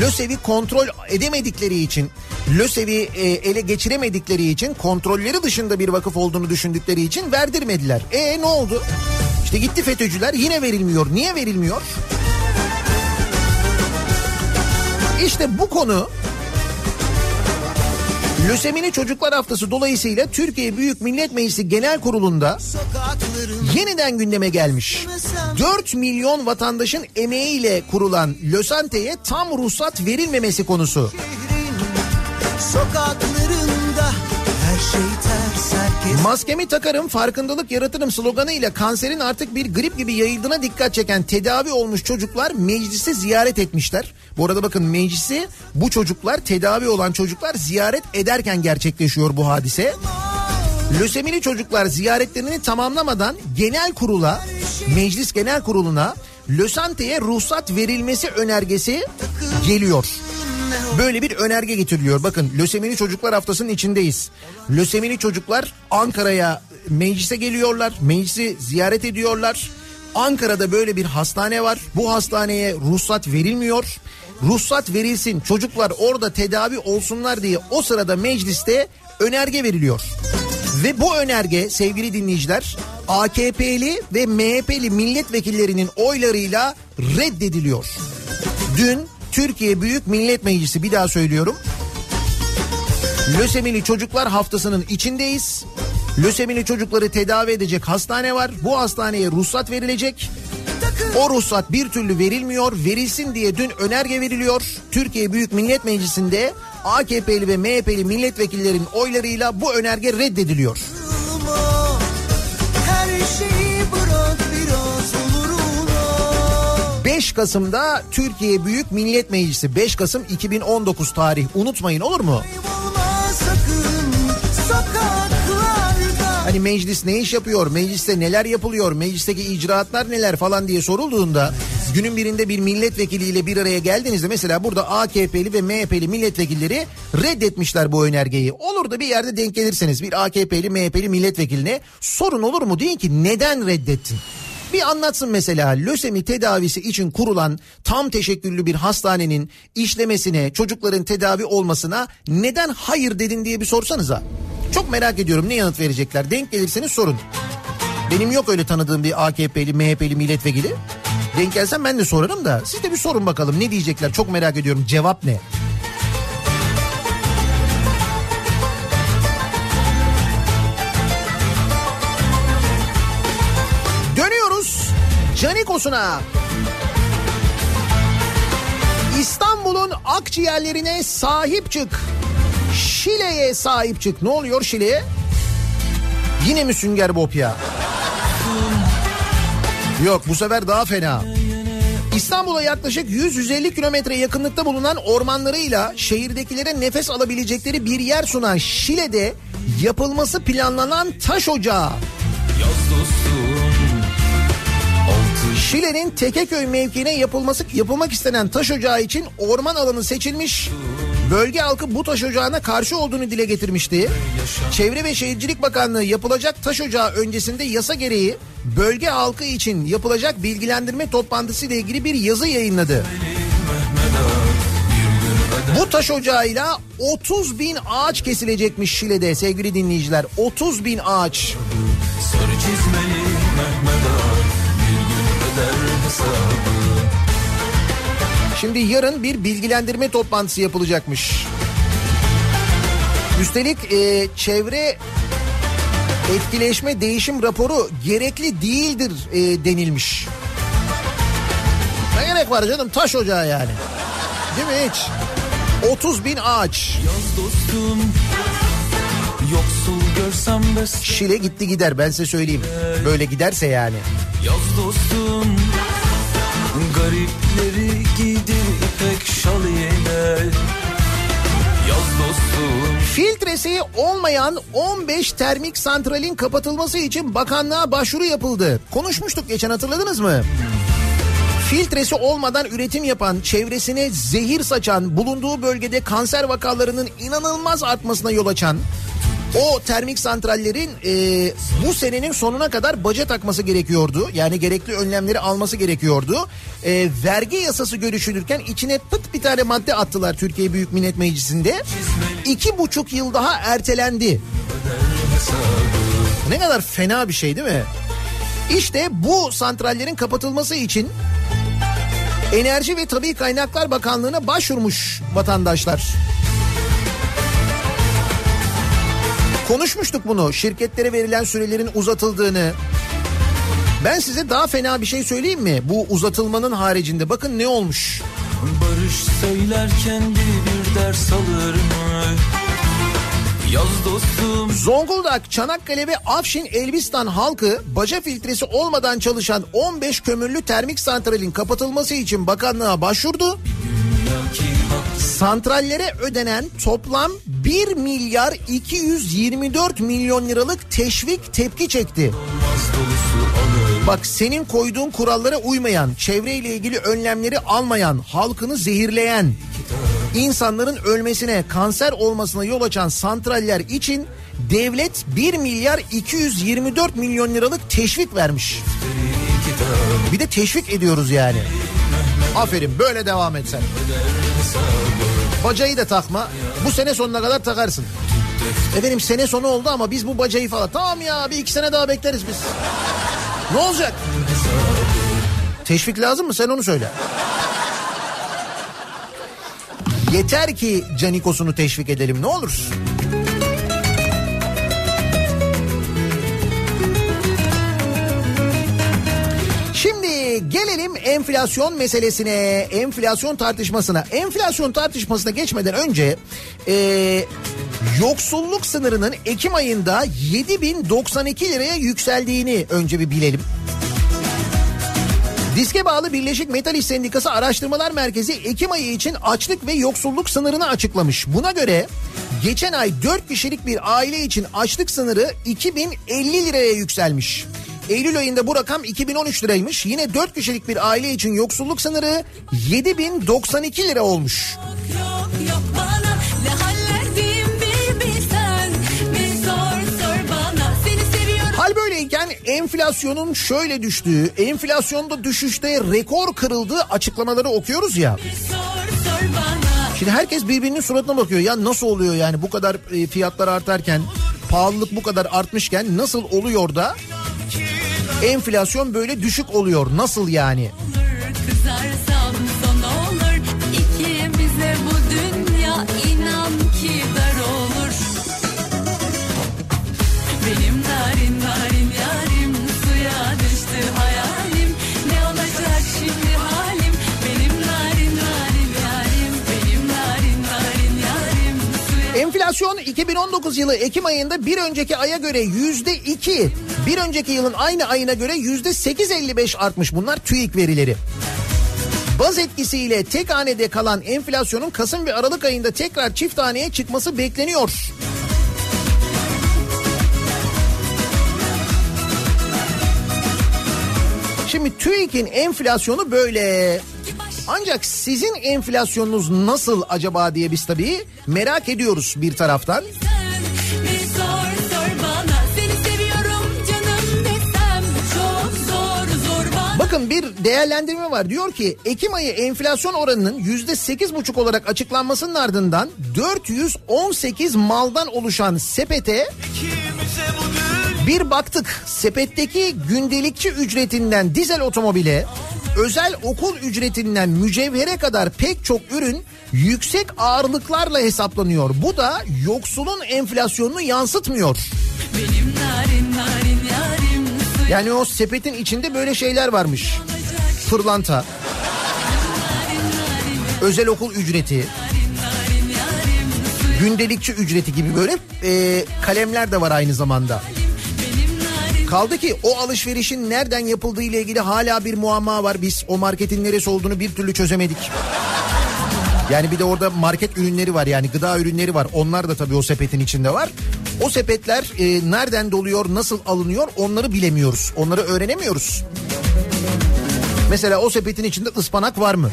LÖSEV'i kontrol edemedikleri için LÖSEV'i e, ele geçiremedikleri için kontrolleri dışında bir vakıf olduğunu düşündükleri için verdirmediler. E ne oldu? İşte gitti FETÖ'cüler yine verilmiyor. Niye verilmiyor? İşte bu konu Lösemili Çocuklar Haftası dolayısıyla Türkiye Büyük Millet Meclisi Genel Kurulu'nda yeniden gündeme gelmiş. 4 milyon vatandaşın emeğiyle kurulan Lösante'ye tam ruhsat verilmemesi konusu. Sokaklarında Maskemi takarım farkındalık yaratırım sloganıyla kanserin artık bir grip gibi yayıldığına dikkat çeken tedavi olmuş çocuklar meclisi ziyaret etmişler. Bu arada bakın meclisi bu çocuklar tedavi olan çocuklar ziyaret ederken gerçekleşiyor bu hadise. Lösemili çocuklar ziyaretlerini tamamlamadan genel kurula, meclis genel kuruluna Lösante'ye ruhsat verilmesi önergesi geliyor. Böyle bir önerge getiriliyor. Bakın lösemili çocuklar haftasının içindeyiz. Lösemili çocuklar Ankara'ya meclise geliyorlar. Meclisi ziyaret ediyorlar. Ankara'da böyle bir hastane var. Bu hastaneye ruhsat verilmiyor. Ruhsat verilsin çocuklar orada tedavi olsunlar diye o sırada mecliste önerge veriliyor. Ve bu önerge sevgili dinleyiciler AKP'li ve MHP'li milletvekillerinin oylarıyla reddediliyor. Dün Türkiye Büyük Millet Meclisi bir daha söylüyorum. Lösemili Çocuklar Haftası'nın içindeyiz. Lösemili çocukları tedavi edecek hastane var. Bu hastaneye ruhsat verilecek. O ruhsat bir türlü verilmiyor. Verilsin diye dün önerge veriliyor. Türkiye Büyük Millet Meclisi'nde AKP'li ve MHP'li milletvekillerin oylarıyla bu önerge reddediliyor. 5 Kasım'da Türkiye Büyük Millet Meclisi 5 Kasım 2019 tarih unutmayın olur mu? Hani meclis ne iş yapıyor, mecliste neler yapılıyor, meclisteki icraatlar neler falan diye sorulduğunda günün birinde bir milletvekiliyle bir araya geldiğinizde mesela burada AKP'li ve MHP'li milletvekilleri reddetmişler bu önergeyi. Olur da bir yerde denk gelirseniz bir AKP'li MHP'li milletvekiline sorun olur mu? Deyin ki neden reddettin? Bir anlatsın mesela lösemi tedavisi için kurulan tam teşekküllü bir hastanenin işlemesine, çocukların tedavi olmasına neden hayır dedin diye bir sorsanıza. Çok merak ediyorum ne yanıt verecekler. Denk gelirseniz sorun. Benim yok öyle tanıdığım bir AKP'li, MHP'li milletvekili. Denk gelsem ben de sorarım da siz de bir sorun bakalım ne diyecekler çok merak ediyorum cevap ne? Canikos'una. İstanbul'un akciğerlerine sahip çık. Şile'ye sahip çık. Ne oluyor Şile'ye? Yine mi Sünger Bob ya? Yok bu sefer daha fena. İstanbul'a yaklaşık 100-150 kilometre yakınlıkta bulunan ormanlarıyla şehirdekilere nefes alabilecekleri bir yer sunan Şile'de yapılması planlanan taş ocağı. Yaz dostum Şile'nin Tekeköy mevkiine yapılması yapılmak istenen taş ocağı için orman alanı seçilmiş. Bölge halkı bu taş ocağına karşı olduğunu dile getirmişti. Çevre ve Şehircilik Bakanlığı yapılacak taş ocağı öncesinde yasa gereği bölge halkı için yapılacak bilgilendirme toplantısı ile ilgili bir yazı yayınladı. Bu taş ocağıyla 30 bin ağaç kesilecekmiş Şile'de sevgili dinleyiciler. 30 bin ağaç. Sarı çizmeli Mehmet Ağa hesabı Şimdi yarın bir bilgilendirme toplantısı yapılacakmış. Üstelik e, çevre etkileşme değişim raporu gerekli değildir e, denilmiş. Ne gerek var canım taş ocağı yani. Değil mi hiç? 30 bin ağaç. Dostum Yoksul görsem bes Şile gitti gider ben size söyleyeyim. Böyle giderse yani. Yaz dostum Garipleri giydir ipek şal dostum Filtresi olmayan 15 termik santralin kapatılması için bakanlığa başvuru yapıldı. Konuşmuştuk geçen hatırladınız mı? Filtresi olmadan üretim yapan, çevresine zehir saçan, bulunduğu bölgede kanser vakalarının inanılmaz artmasına yol açan o termik santrallerin e, bu senenin sonuna kadar baca takması gerekiyordu. Yani gerekli önlemleri alması gerekiyordu. E, vergi yasası görüşülürken içine pıt bir tane madde attılar Türkiye Büyük Millet Meclisi'nde. İki buçuk yıl daha ertelendi. Ne kadar fena bir şey değil mi? İşte bu santrallerin kapatılması için Enerji ve Tabii Kaynaklar Bakanlığı'na başvurmuş vatandaşlar. Konuşmuştuk bunu. Şirketlere verilen sürelerin uzatıldığını. Ben size daha fena bir şey söyleyeyim mi? Bu uzatılmanın haricinde bakın ne olmuş. Barış söylerken bir ders alır mı? Yaz dostum Zonguldak, Çanakkale ve Afşin Elbistan halkı baca filtresi olmadan çalışan 15 kömürlü termik santralin kapatılması için bakanlığa başvurdu. Santrallere ödenen toplam 1 milyar 224 milyon liralık teşvik tepki çekti. Bak senin koyduğun kurallara uymayan, çevreyle ilgili önlemleri almayan, halkını zehirleyen, insanların ölmesine, kanser olmasına yol açan santraller için devlet 1 milyar 224 milyon liralık teşvik vermiş. Bir de teşvik ediyoruz yani. Aferin böyle devam et sen. Bacayı da takma. Bu sene sonuna kadar takarsın. Efendim sene sonu oldu ama biz bu bacayı falan. Tamam ya bir iki sene daha bekleriz biz. Ne olacak? Teşvik lazım mı? Sen onu söyle. Yeter ki Canikos'unu teşvik edelim ne olur. Gelelim enflasyon meselesine, enflasyon tartışmasına. Enflasyon tartışmasına geçmeden önce e, yoksulluk sınırının Ekim ayında 7092 liraya yükseldiğini önce bir bilelim. Diske bağlı Birleşik Metal İş Sendikası Araştırmalar Merkezi Ekim ayı için açlık ve yoksulluk sınırını açıklamış. Buna göre geçen ay 4 kişilik bir aile için açlık sınırı 2050 liraya yükselmiş. Eylül ayında bu rakam 2013 liraymış. Yine 4 kişilik bir aile için yoksulluk sınırı 7092 lira olmuş. Yok yok bana seviyorum Hal böyleyken enflasyonun şöyle düştüğü, enflasyonda düşüşte rekor kırıldığı açıklamaları okuyoruz ya. Şimdi herkes birbirinin suratına bakıyor. Ya nasıl oluyor yani bu kadar e, fiyatlar artarken, pahalılık bu kadar artmışken nasıl oluyor da enflasyon böyle düşük oluyor? Nasıl yani? Benim narin narin yarim Enflasyon 2019 yılı Ekim ayında bir önceki aya göre yüzde iki, bir önceki yılın aynı ayına göre yüzde 8.55 artmış bunlar TÜİK verileri. Baz etkisiyle tek hanede kalan enflasyonun Kasım ve Aralık ayında tekrar çift haneye çıkması bekleniyor. Şimdi TÜİK'in enflasyonu böyle. Ancak sizin enflasyonunuz nasıl acaba diye biz tabii merak ediyoruz bir taraftan. Bakın bir değerlendirme var. Diyor ki Ekim ayı enflasyon oranının yüzde sekiz buçuk olarak açıklanmasının ardından 418 maldan oluşan sepete bir baktık. Sepetteki gündelikçi ücretinden dizel otomobile, özel okul ücretinden mücevhere kadar pek çok ürün yüksek ağırlıklarla hesaplanıyor. Bu da yoksulun enflasyonunu yansıtmıyor. Benim narin narin yarim Yani o sepetin içinde böyle şeyler varmış. Pırlanta, özel okul ücreti, gündelikçi ücreti gibi böyle e, kalemler de var aynı zamanda. Kaldı ki o alışverişin nereden yapıldığı ile ilgili hala bir muamma var. Biz o marketin neresi olduğunu bir türlü çözemedik. Yani bir de orada market ürünleri var yani gıda ürünleri var. Onlar da tabii o sepetin içinde var. O sepetler e, nereden doluyor, nasıl alınıyor onları bilemiyoruz. Onları öğrenemiyoruz. Mesela o sepetin içinde ıspanak var mı?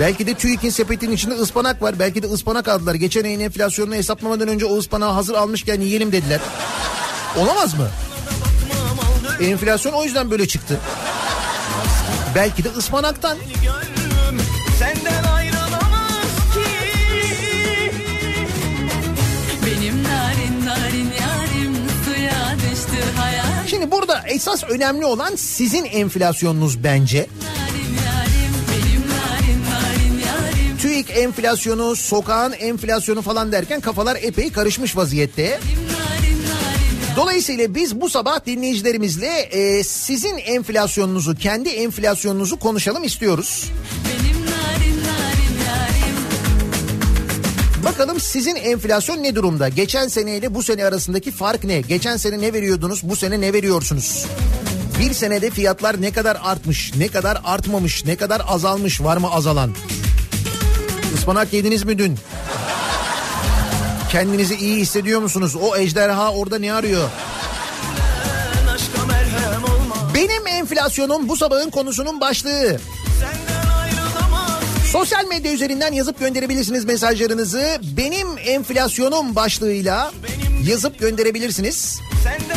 Belki de TÜİK'in sepetinin içinde ıspanak var. Belki de ıspanak aldılar. Geçen ayın enflasyonunu hesaplamadan önce o ıspanağı hazır almışken yiyelim dediler. Olamaz mı? Enflasyon o yüzden böyle çıktı. Belki de ıspanaktan. Senden ayrılamaz ki Benim narin narin yarim suya düştü hayal Şimdi burada esas önemli olan sizin enflasyonunuz bence. Benim TÜİK enflasyonu, sokağın enflasyonu falan derken kafalar epey karışmış vaziyette. narin Dolayısıyla biz bu sabah dinleyicilerimizle e, sizin enflasyonunuzu, kendi enflasyonunuzu konuşalım istiyoruz. benim narin narin yarim Bakalım sizin enflasyon ne durumda? Geçen seneyle bu sene arasındaki fark ne? Geçen sene ne veriyordunuz? Bu sene ne veriyorsunuz? Bir senede fiyatlar ne kadar artmış, ne kadar artmamış, ne kadar azalmış, var mı azalan? Ispanak yediniz mi dün? Kendinizi iyi hissediyor musunuz? O ejderha orada ne arıyor? Benim enflasyonum bu sabahın konusunun başlığı. Sosyal medya üzerinden yazıp gönderebilirsiniz mesajlarınızı. Benim enflasyonum başlığıyla yazıp gönderebilirsiniz.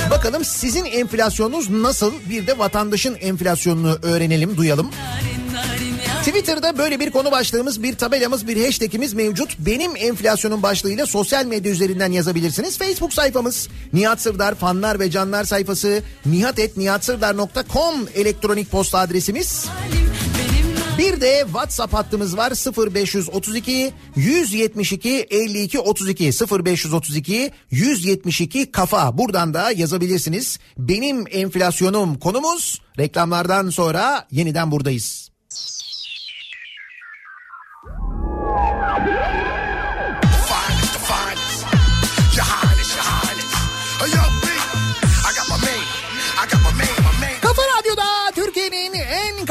Bakalım sizin enflasyonunuz nasıl? Bir de vatandaşın enflasyonunu öğrenelim, duyalım. narin narin Twitter'da böyle bir konu başlığımız, bir tabelamız, bir hashtagimiz mevcut. Benim enflasyonum başlığıyla sosyal medya üzerinden yazabilirsiniz. Facebook sayfamız Nihat Sırdar fanlar ve canlar sayfası nihatetnihatsırdar.com elektronik posta adresimiz. Bir de WhatsApp hattımız var 0532 172 52 32 0532 172 kafa. Buradan da yazabilirsiniz. Benim enflasyonum konumuz reklamlardan sonra yeniden buradayız.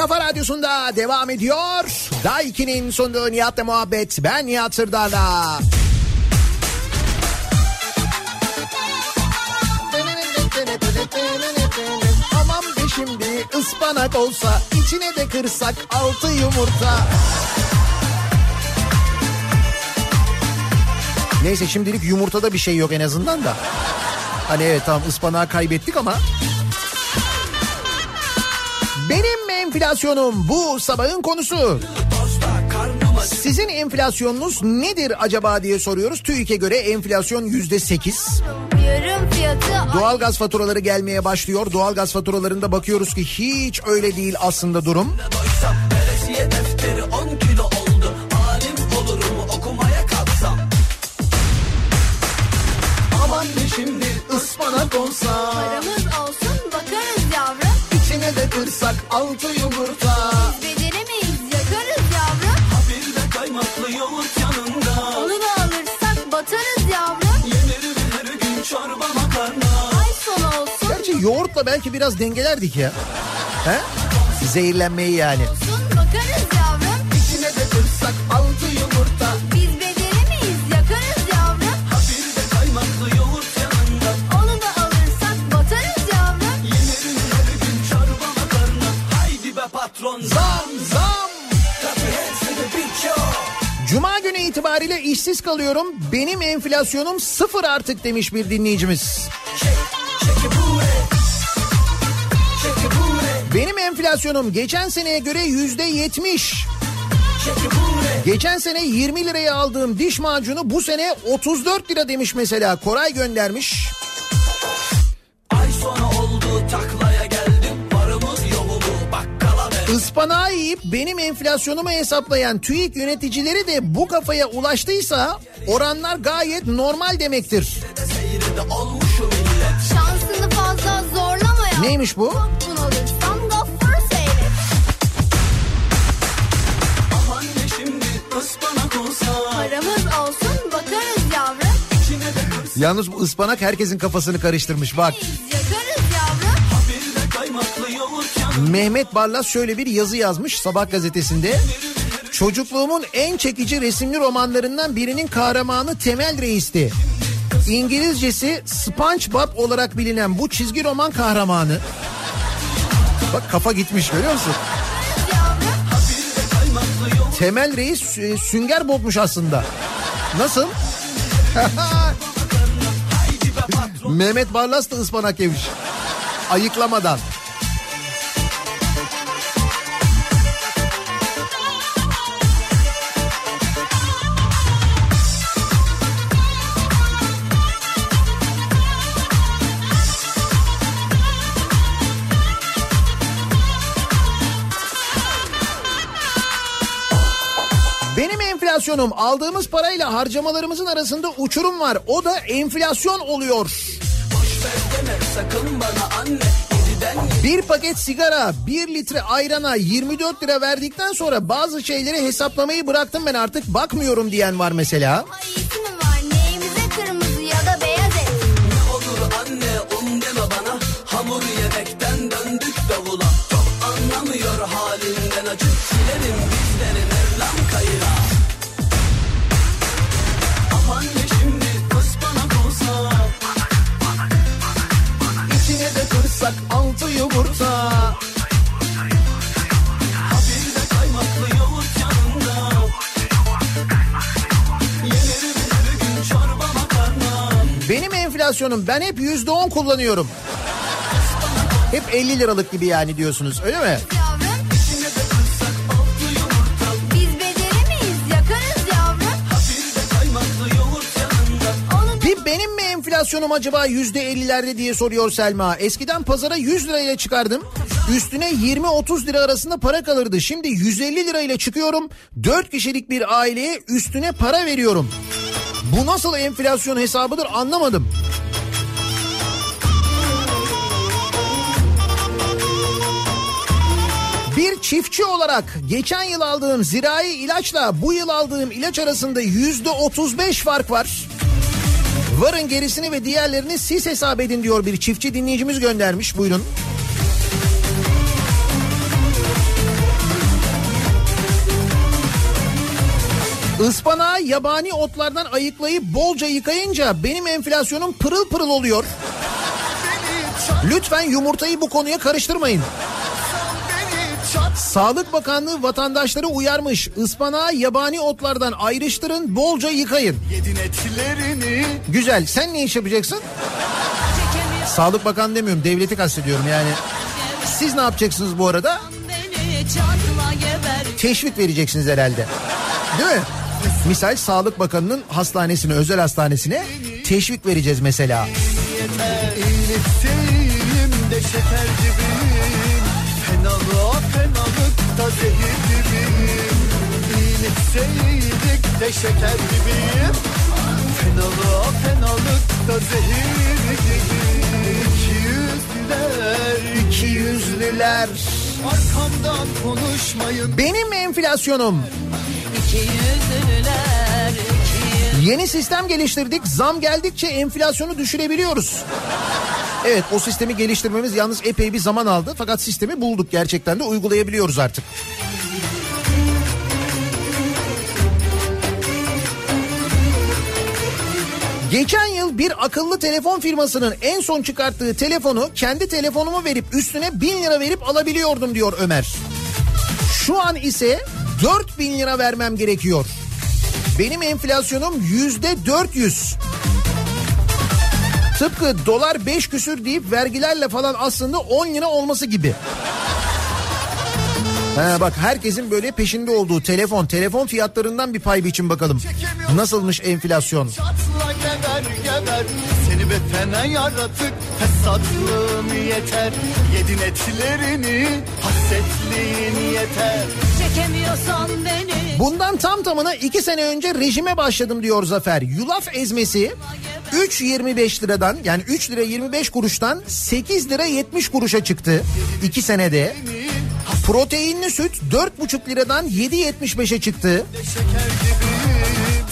Kafa radyosunda devam ediyor. Daiki'nin sunduğu Nihat'la muhabbet. Ben Nihat Sırdar'la. Aman be şimdi ıspanak olsa içine de kırsak altı yumurta. Neyse şimdilik yumurtada bir şey yok en azından da. Hani evet tamam ıspanağı kaybettik ama benim enflasyonum bu sabahın konusu. Sizin enflasyonunuz nedir acaba diye soruyoruz. TÜİK'e göre enflasyon yüzde sekiz. Doğalgaz faturaları gelmeye başlıyor. Doğalgaz faturalarında bakıyoruz ki hiç öyle değil aslında durum. Olsa paramız olsun bakarız yavrum. içine de kırsak altı yumurta. Beceremeyiz yakarız yavrum. Bir de kaymaklı yoğurt yanında Onu da alırsak batarız yavrum. Yenirim her gün çorba makarna Ay sonu olsun Gerçi yoğurtla belki biraz dengelerdik ya. He? Zehirlenmeyi yani. olsun bakarız yavrum. İçine de kırsak altı itibariyle işsiz kalıyorum. Benim enflasyonum sıfır artık demiş bir dinleyicimiz. Benim enflasyonum geçen seneye göre yüzde yetmiş. Geçen sene 20 liraya aldığım diş macunu bu sene 34 lira demiş mesela. Koray göndermiş. Ay sonu oldu taklaya Ispanağı yiyip benim enflasyonumu hesaplayan TÜİK yöneticileri de bu kafaya ulaştıysa oranlar gayet normal demektir. Seyrede olmuşum millet Şansını fazla zorlama ya. Neymiş bu? Paramız olsun bakarız yavrum. Yalnız bu ıspanak herkesin kafasını karıştırmış bak. Yakarız Mehmet Barlas şöyle bir yazı yazmış Sabah gazetesinde. Çocukluğumun en çekici resimli romanlarından birinin kahramanı Temel Reis'ti. İngilizcesi SpongeBob olarak bilinen bu çizgi roman kahramanı. Bak kafa gitmiş görüyor musun? Temel Reis e, sünger bobmuş aslında. Nasıl? Mehmet Barlas da ıspanak yemiş. Ayıklamadan. Enflasyonum aldığımız parayla harcamalarımızın arasında uçurum var. O da enflasyon oluyor. Bir paket sigara, bir litre ayrana 24 lira verdikten sonra bazı şeyleri hesaplamayı bıraktım ben artık bakmıyorum diyen var mesela. Ama Benim enflasyonum ben hep yüzde on kullanıyorum. Hep 50 liralık gibi yani diyorsunuz öyle mi? Bir benim mi enflasyonum acaba yüzde ellilerde diye soruyor Selma. Eskiden pazara 100 lirayla çıkardım. Üstüne 20-30 lira arasında para kalırdı. Şimdi 150 lirayla çıkıyorum. 4 kişilik bir aileye üstüne para veriyorum. Bu nasıl enflasyon hesabıdır anlamadım. Bir çiftçi olarak geçen yıl aldığım zirai ilaçla bu yıl aldığım ilaç arasında yüzde 35 fark var. Varın gerisini ve diğerlerini siz hesap edin diyor bir çiftçi dinleyicimiz göndermiş. Buyurun. Ispanağı yabani otlardan ayıklayıp bolca yıkayınca benim enflasyonum pırıl pırıl oluyor. Lütfen yumurtayı bu konuya karıştırmayın. Sağlık Bakanlığı vatandaşları uyarmış. Ispanağı yabani otlardan ayrıştırın, bolca yıkayın. Yedin etlerini Güzel. Sen ne iş yapacaksın? Sağlık Bakanı demiyorum. Devleti kastediyorum yani. Siz ne yapacaksınız bu arada? Teşvik vereceksiniz herhalde. Değil mi? Misal Sağlık Bakanı'nın hastanesine, özel hastanesine teşvik vereceğiz mesela. İyilikseyinim de şeker gibiyim Fenalığa Fenalığa fenalıkta zehir gibiyim İki yüzlüler İki yüzlüler. arkamdan konuşmayın Benim enflasyonum. Yeni sistem geliştirdik. Zam geldikçe enflasyonu düşürebiliyoruz. Evet o sistemi geliştirmemiz yalnız epey bir zaman aldı. Fakat sistemi bulduk gerçekten de uygulayabiliyoruz artık. Geçen yıl bir akıllı telefon firmasının en son çıkarttığı telefonu kendi telefonumu verip üstüne bin lira verip alabiliyordum diyor Ömer. Şu an ise 4000 lira vermem gerekiyor. Benim enflasyonum yüzde 400. Tıpkı dolar 5 küsür deyip vergilerle falan aslında 10 lira olması gibi. Ha bak herkesin böyle peşinde olduğu telefon, telefon fiyatlarından bir pay biçin bakalım. Nasılmış enflasyon? Çatla geber geber Seni be fena yaratık Fesatlığın yeter Yedin etlerini Hasretliğin yeter Çekemiyorsan beni Bundan tam tamına 2 sene önce rejime başladım diyor Zafer. Yulaf ezmesi 3.25 liradan yani 3 lira 25 kuruştan 8 lira 70 kuruşa çıktı 2 senede. Proteinli süt 4,5 liradan 7.75'e çıktı.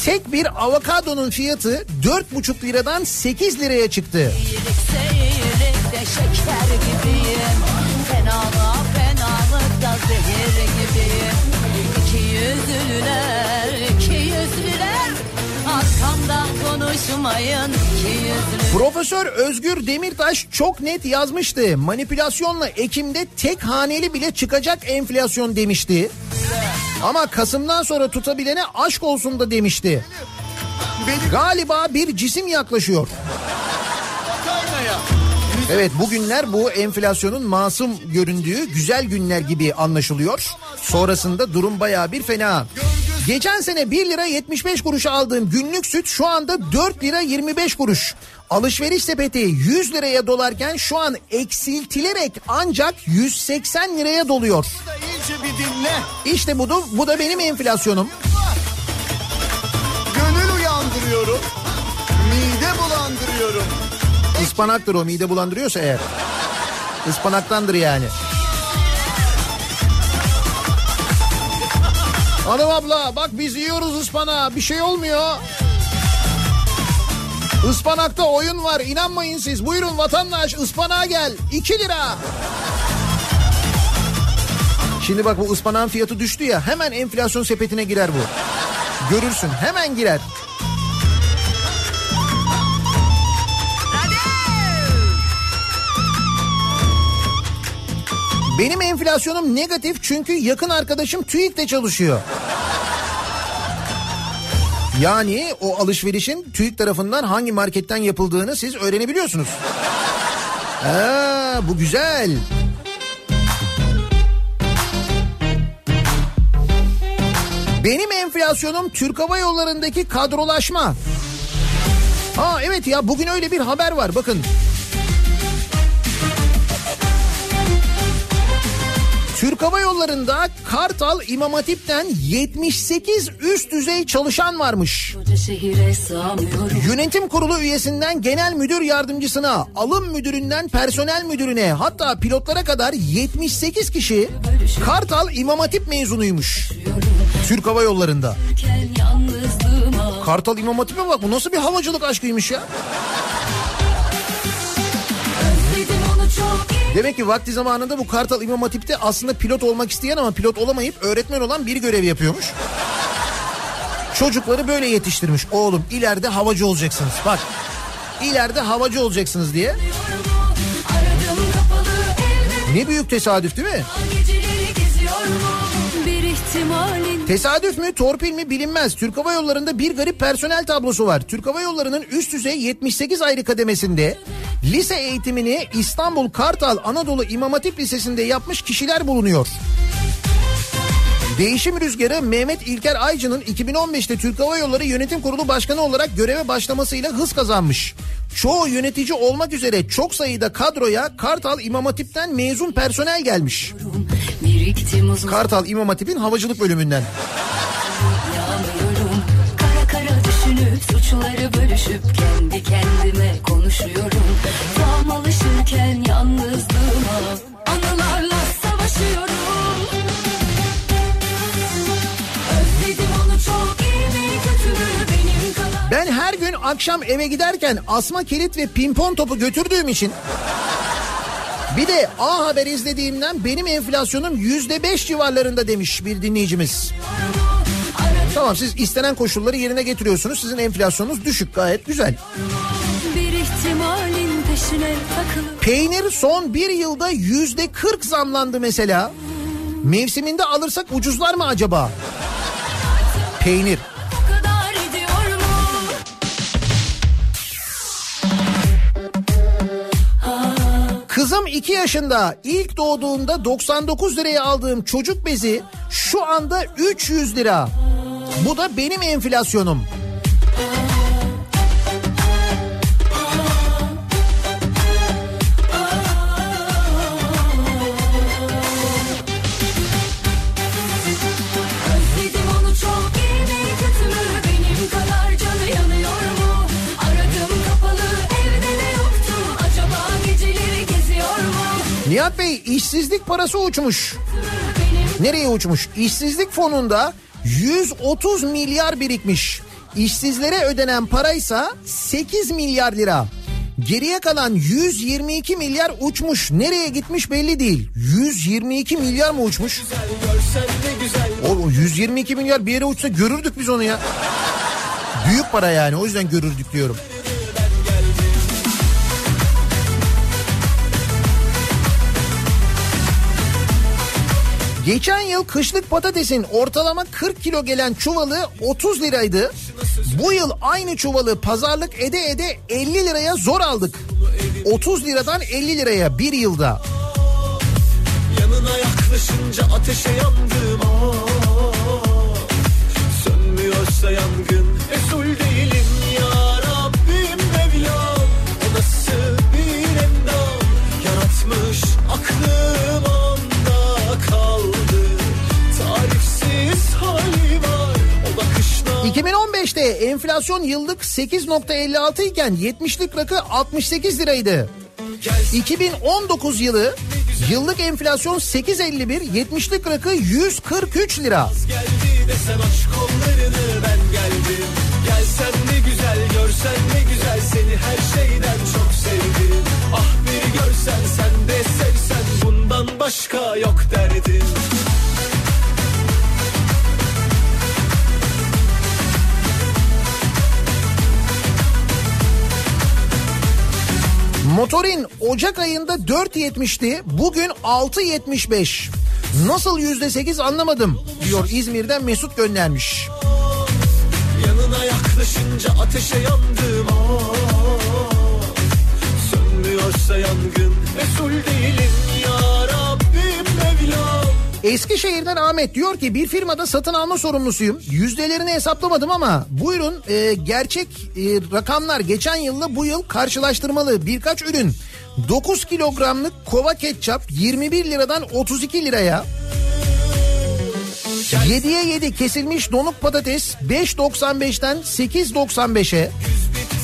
Tek bir avokadonun fiyatı 4,5 liradan 8 liraya çıktı. Gibiyim Fenalığa fenalıkta zehir gibiyim İki Profesör Özgür Demirtaş çok net yazmıştı. Manipülasyonla Ekim'de tek haneli bile çıkacak enflasyon demişti. Ama Kasım'dan sonra tutabilene aşk olsun da demişti. Galiba bir cisim yaklaşıyor. Kaynaya Evet bugünler bu enflasyonun masum göründüğü güzel günler gibi anlaşılıyor. Sonrasında durum baya bir fena. Geçen sene 1 lira 75 kuruşa aldığım günlük süt şu anda 4 lira 25 kuruş. Alışveriş sepeti 100 liraya dolarken şu an eksiltilerek ancak 180 liraya doluyor. İşte bu da, bu da benim enflasyonum. Gönül uyandırıyorum Ispanaktır o mide bulandırıyorsa eğer. Ispanaktandır yani. Hanım abla bak biz yiyoruz ıspanağı bir şey olmuyor. Ispanakta oyun var inanmayın siz. Buyurun vatandaş ıspanağa gel 2 lira. Şimdi bak bu ıspanağın fiyatı düştü ya hemen enflasyon sepetine girer bu. Görürsün hemen girer. Benim enflasyonum negatif çünkü yakın arkadaşım TÜİK'te çalışıyor. Yani o alışverişin TÜİK tarafından hangi marketten yapıldığını siz öğrenebiliyorsunuz. Ha, bu güzel. Benim enflasyonum Türk Hava Yolları'ndaki kadrolaşma. Ha evet ya bugün öyle bir haber var bakın. Türk Hava Yolları'nda Kartal İmam Hatip'ten 78 üst düzey çalışan varmış. Yönetim kurulu üyesinden genel müdür yardımcısına, alım müdüründen personel müdürüne hatta pilotlara kadar 78 kişi Kartal İmam Hatip mezunuymuş. Türk Hava Yolları'nda. Kartal İmam Hatip'e bak bu nasıl bir havacılık aşkıymış ya. Demek ki vakti zamanında bu Kartal İmam Hatip'te aslında pilot olmak isteyen ama pilot olamayıp öğretmen olan biri görev yapıyormuş. Çocukları böyle yetiştirmiş. Oğlum ileride havacı olacaksınız. Bak ileride havacı olacaksınız diye. Ne büyük tesadüf değil mi? Tesadüf mü torpil mi bilinmez. Türk Hava Yolları'nda bir garip personel tablosu var. Türk Hava Yolları'nın üst düzey 78 ayrı kademesinde lise eğitimini İstanbul Kartal Anadolu İmam Hatip Lisesi'nde yapmış kişiler bulunuyor. Değişim rüzgarı Mehmet İlker Aycı'nın 2015'te Türk Hava Yolları Yönetim Kurulu Başkanı olarak göreve başlamasıyla hız kazanmış. Çoğu yönetici olmak üzere çok sayıda kadroya Kartal İmam Hatip'ten mezun personel gelmiş. Kartal İmam Hatip'in havacılık bölümünden. Yanıyorum Kara kara düşünüp suçları bölüşüp kendi kendime konuşuyorum. Tam alışırken yalnızlığıma anılarla savaşıyorum. Özledim onu çok iyi mi kötü mü benim kadar? Ben her gün akşam eve giderken asma kilit ve pimpon topu götürdüğüm için bir de A Haber izlediğimden benim enflasyonum yüzde beş civarlarında demiş bir dinleyicimiz. Tamam siz istenen koşulları yerine getiriyorsunuz. Sizin enflasyonunuz düşük gayet güzel. Peynir son bir yılda yüzde kırk zamlandı mesela. Mevsiminde alırsak ucuzlar mı acaba? Peynir. Kızım 2 yaşında ilk doğduğunda 99 liraya aldığım çocuk bezi şu anda 300 lira. Bu da benim enflasyonum. Nihat Bey işsizlik parası uçmuş. Nereye uçmuş? İşsizlik fonunda 130 milyar birikmiş. İşsizlere ödenen paraysa 8 milyar lira. Geriye kalan 122 milyar uçmuş. Nereye gitmiş belli değil. 122 milyar mı uçmuş? O 122 milyar bir yere uçsa görürdük biz onu ya. Büyük para yani o yüzden görürdük diyorum. Geçen yıl kışlık patatesin ortalama 40 kilo gelen çuvalı 30 liraydı. Bu yıl aynı çuvalı pazarlık ede ede 50 liraya zor aldık. 30 liradan 50 liraya bir yılda. Yanına yaklaşınca ateşe yandım Sönmüyorsa yangın 2015'te enflasyon yıllık 8.56 iken 70'lik rakı 68 liraydı. 2019 yılı yıllık enflasyon 8.51, 70'lik rakı 143 lira. Gelsen ne güzel görsen ne güzel seni her şeyden çok sevdim Ah bir görsen sen de sevsen bundan başka yok derdim Motorin Ocak ayında 4.70'ti. Bugün 6.75. Nasıl %8 anlamadım diyor İzmir'den Mesut göndermiş. Yanına yaklaşınca ateşe yandım Aa, Sönmüyorsa yangın Resul değilim Eskişehir'den Ahmet diyor ki bir firmada satın alma sorumlusuyum. Yüzdelerini hesaplamadım ama buyurun e, gerçek e, rakamlar geçen yılla bu yıl karşılaştırmalı birkaç ürün. 9 kilogramlık kova ketçap 21 liradan 32 liraya. 7'ye 7 kesilmiş donuk patates 5.95'ten 8.95'e.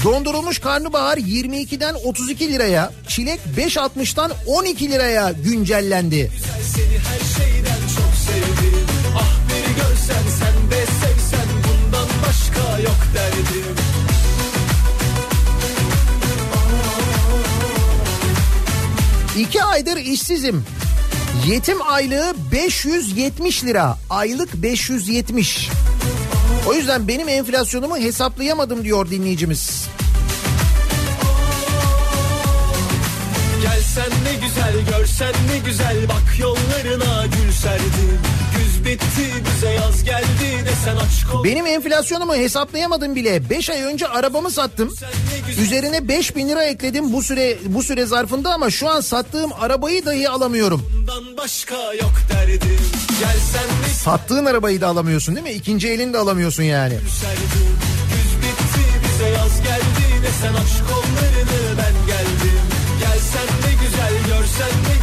Dondurulmuş karnabahar 22'den 32 liraya. Çilek 5.60'tan 12 liraya güncellendi. İki aydır işsizim. Yetim aylığı 570 lira. Aylık 570. O yüzden benim enflasyonumu hesaplayamadım diyor dinleyicimiz. Gelsen ne güzel görsen ne güzel bak yollarına gül serdim Güz bitti bize yaz geldi desen aç kol Benim enflasyonumu hesaplayamadım bile. 5 ay önce arabamı sattım. Üzerine 5 bin lira ekledim bu süre bu süre zarfında ama şu an sattığım arabayı dahi alamıyorum. Bundan başka yok derdim Gelsen ne Sattığın arabayı da alamıyorsun değil mi? İkinci elini de alamıyorsun yani. Güz bitti bize yaz geldi desen aç kollarını ben geldim Gelsen ne güzel görsen ne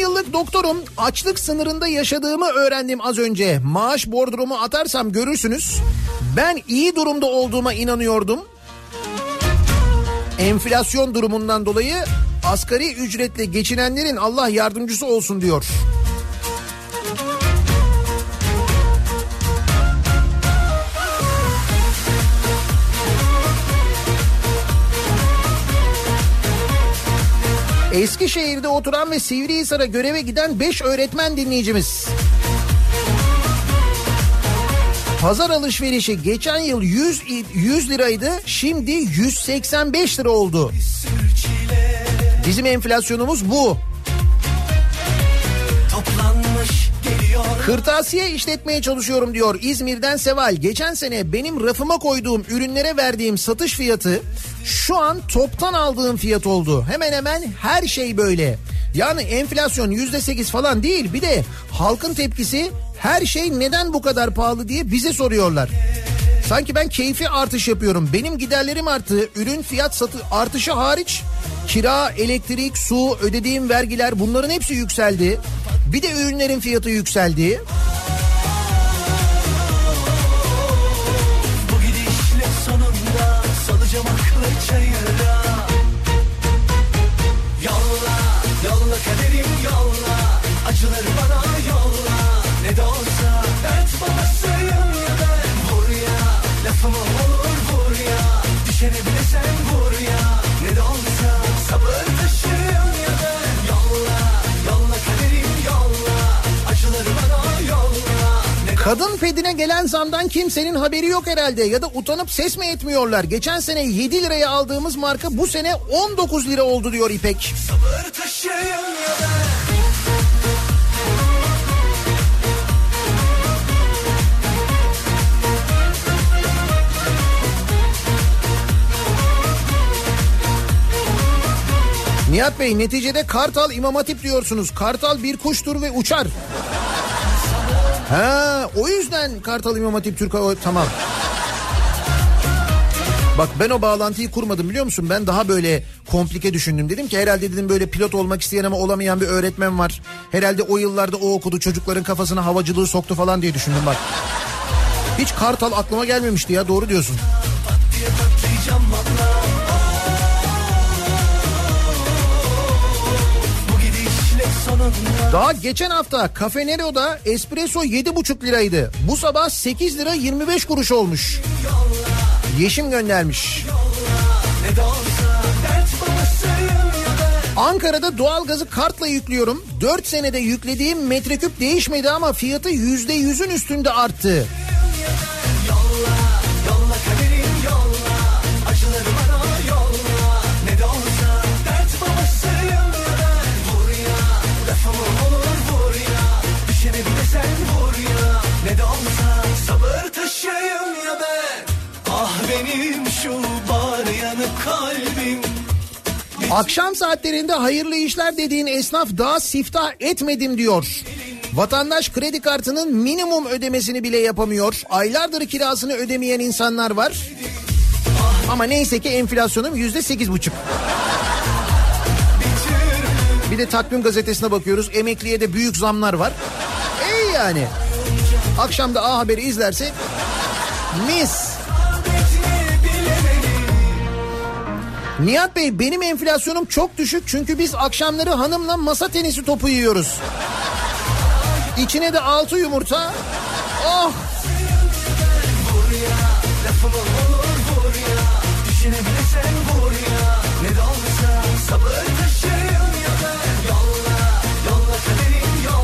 yıllık doktorum açlık sınırında yaşadığımı öğrendim az önce. Maaş bordromu atarsam görürsünüz. Ben iyi durumda olduğuma inanıyordum. Enflasyon durumundan dolayı asgari ücretle geçinenlerin Allah yardımcısı olsun diyor. Eskişehir'de oturan ve Sivrihisar'a göreve giden 5 öğretmen dinleyicimiz. Pazar alışverişi geçen yıl 100, i- 100 liraydı şimdi 185 lira oldu. Bizim enflasyonumuz bu. Kırtasiye işletmeye çalışıyorum diyor İzmir'den Seval. Geçen sene benim rafıma koyduğum ürünlere verdiğim satış fiyatı şu an toptan aldığım fiyat oldu. Hemen hemen her şey böyle. Yani enflasyon yüzde sekiz falan değil bir de halkın tepkisi her şey neden bu kadar pahalı diye bize soruyorlar. Sanki ben keyfi artış yapıyorum. Benim giderlerim arttı. Ürün fiyat satı artışı hariç kira, elektrik, su, ödediğim vergiler bunların hepsi yükseldi. Bir de ürünlerin fiyatı yükseldi. saying love. Kadın pedine gelen zamdan kimsenin haberi yok herhalde ya da utanıp ses mi etmiyorlar? Geçen sene 7 liraya aldığımız marka bu sene 19 lira oldu diyor İpek. sabır taşıyım ya ben Nihat Bey neticede Kartal İmam Hatip diyorsunuz. Kartal bir kuştur ve uçar. Ha, o yüzden Kartal İmam Hatip Türk Hava tamam. Bak ben o bağlantıyı kurmadım biliyor musun? Ben daha böyle komplike düşündüm. Dedim ki herhalde dedim böyle pilot olmak isteyen ama olamayan bir öğretmen var. Herhalde o yıllarda o okudu çocukların kafasına havacılığı soktu falan diye düşündüm bak. Hiç Kartal aklıma gelmemişti ya doğru diyorsun. Daha geçen hafta Cafe Nero'da espresso 7,5 liraydı. Bu sabah 8 lira 25 kuruş olmuş. Yeşim göndermiş. Ankara'da doğalgazı kartla yüklüyorum. 4 senede yüklediğim metreküp değişmedi ama fiyatı %100'ün üstünde arttı. Akşam saatlerinde hayırlı işler dediğin esnaf daha siftah etmedim diyor. Vatandaş kredi kartının minimum ödemesini bile yapamıyor. Aylardır kirasını ödemeyen insanlar var. Ama neyse ki enflasyonum yüzde sekiz buçuk. Bir de takvim gazetesine bakıyoruz. Emekliye de büyük zamlar var. İyi yani. Akşam da A Haber'i izlerse mis. Nihat Bey benim enflasyonum çok düşük çünkü biz akşamları hanımla masa tenisi topu yiyoruz. İçine de altı yumurta. Oh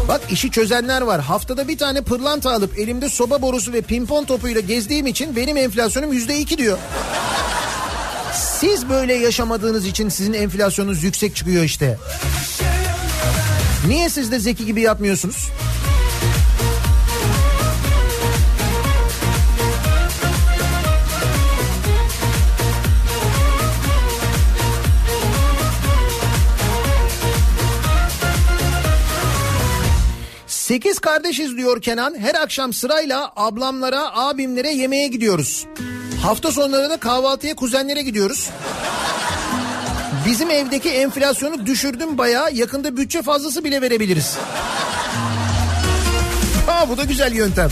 bak işi çözenler var. Haftada bir tane pırlanta alıp elimde soba borusu ve pimpon topuyla gezdiğim için benim enflasyonum yüzde iki diyor. Siz böyle yaşamadığınız için sizin enflasyonunuz yüksek çıkıyor işte. Niye siz de zeki gibi yapmıyorsunuz? Sekiz kardeşiz diyor Kenan. Her akşam sırayla ablamlara, abimlere yemeğe gidiyoruz. Hafta sonları da kahvaltıya kuzenlere gidiyoruz. Bizim evdeki enflasyonu düşürdüm bayağı. Yakında bütçe fazlası bile verebiliriz. Ha bu da güzel yöntem.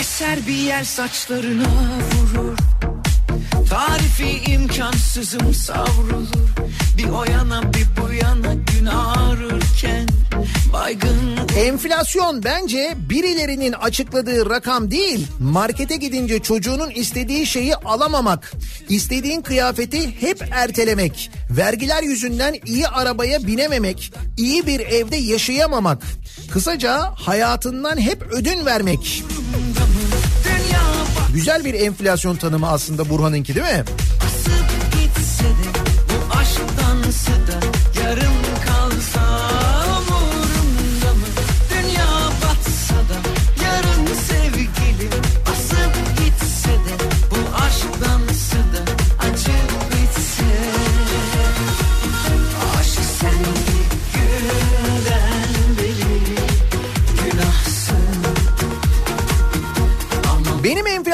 Eser bir yer saçlarına vurur Tarifi imkansızım savrulur Bir o yana bir bu yana gün ağrırken baygın Enflasyon bence birilerinin açıkladığı rakam değil. Markete gidince çocuğunun istediği şeyi alamamak, istediğin kıyafeti hep ertelemek, vergiler yüzünden iyi arabaya binememek, iyi bir evde yaşayamamak. Kısaca hayatından hep ödün vermek. Güzel bir enflasyon tanımı aslında Burhan'ınki değil mi? basıp gitse de bu aşktansı da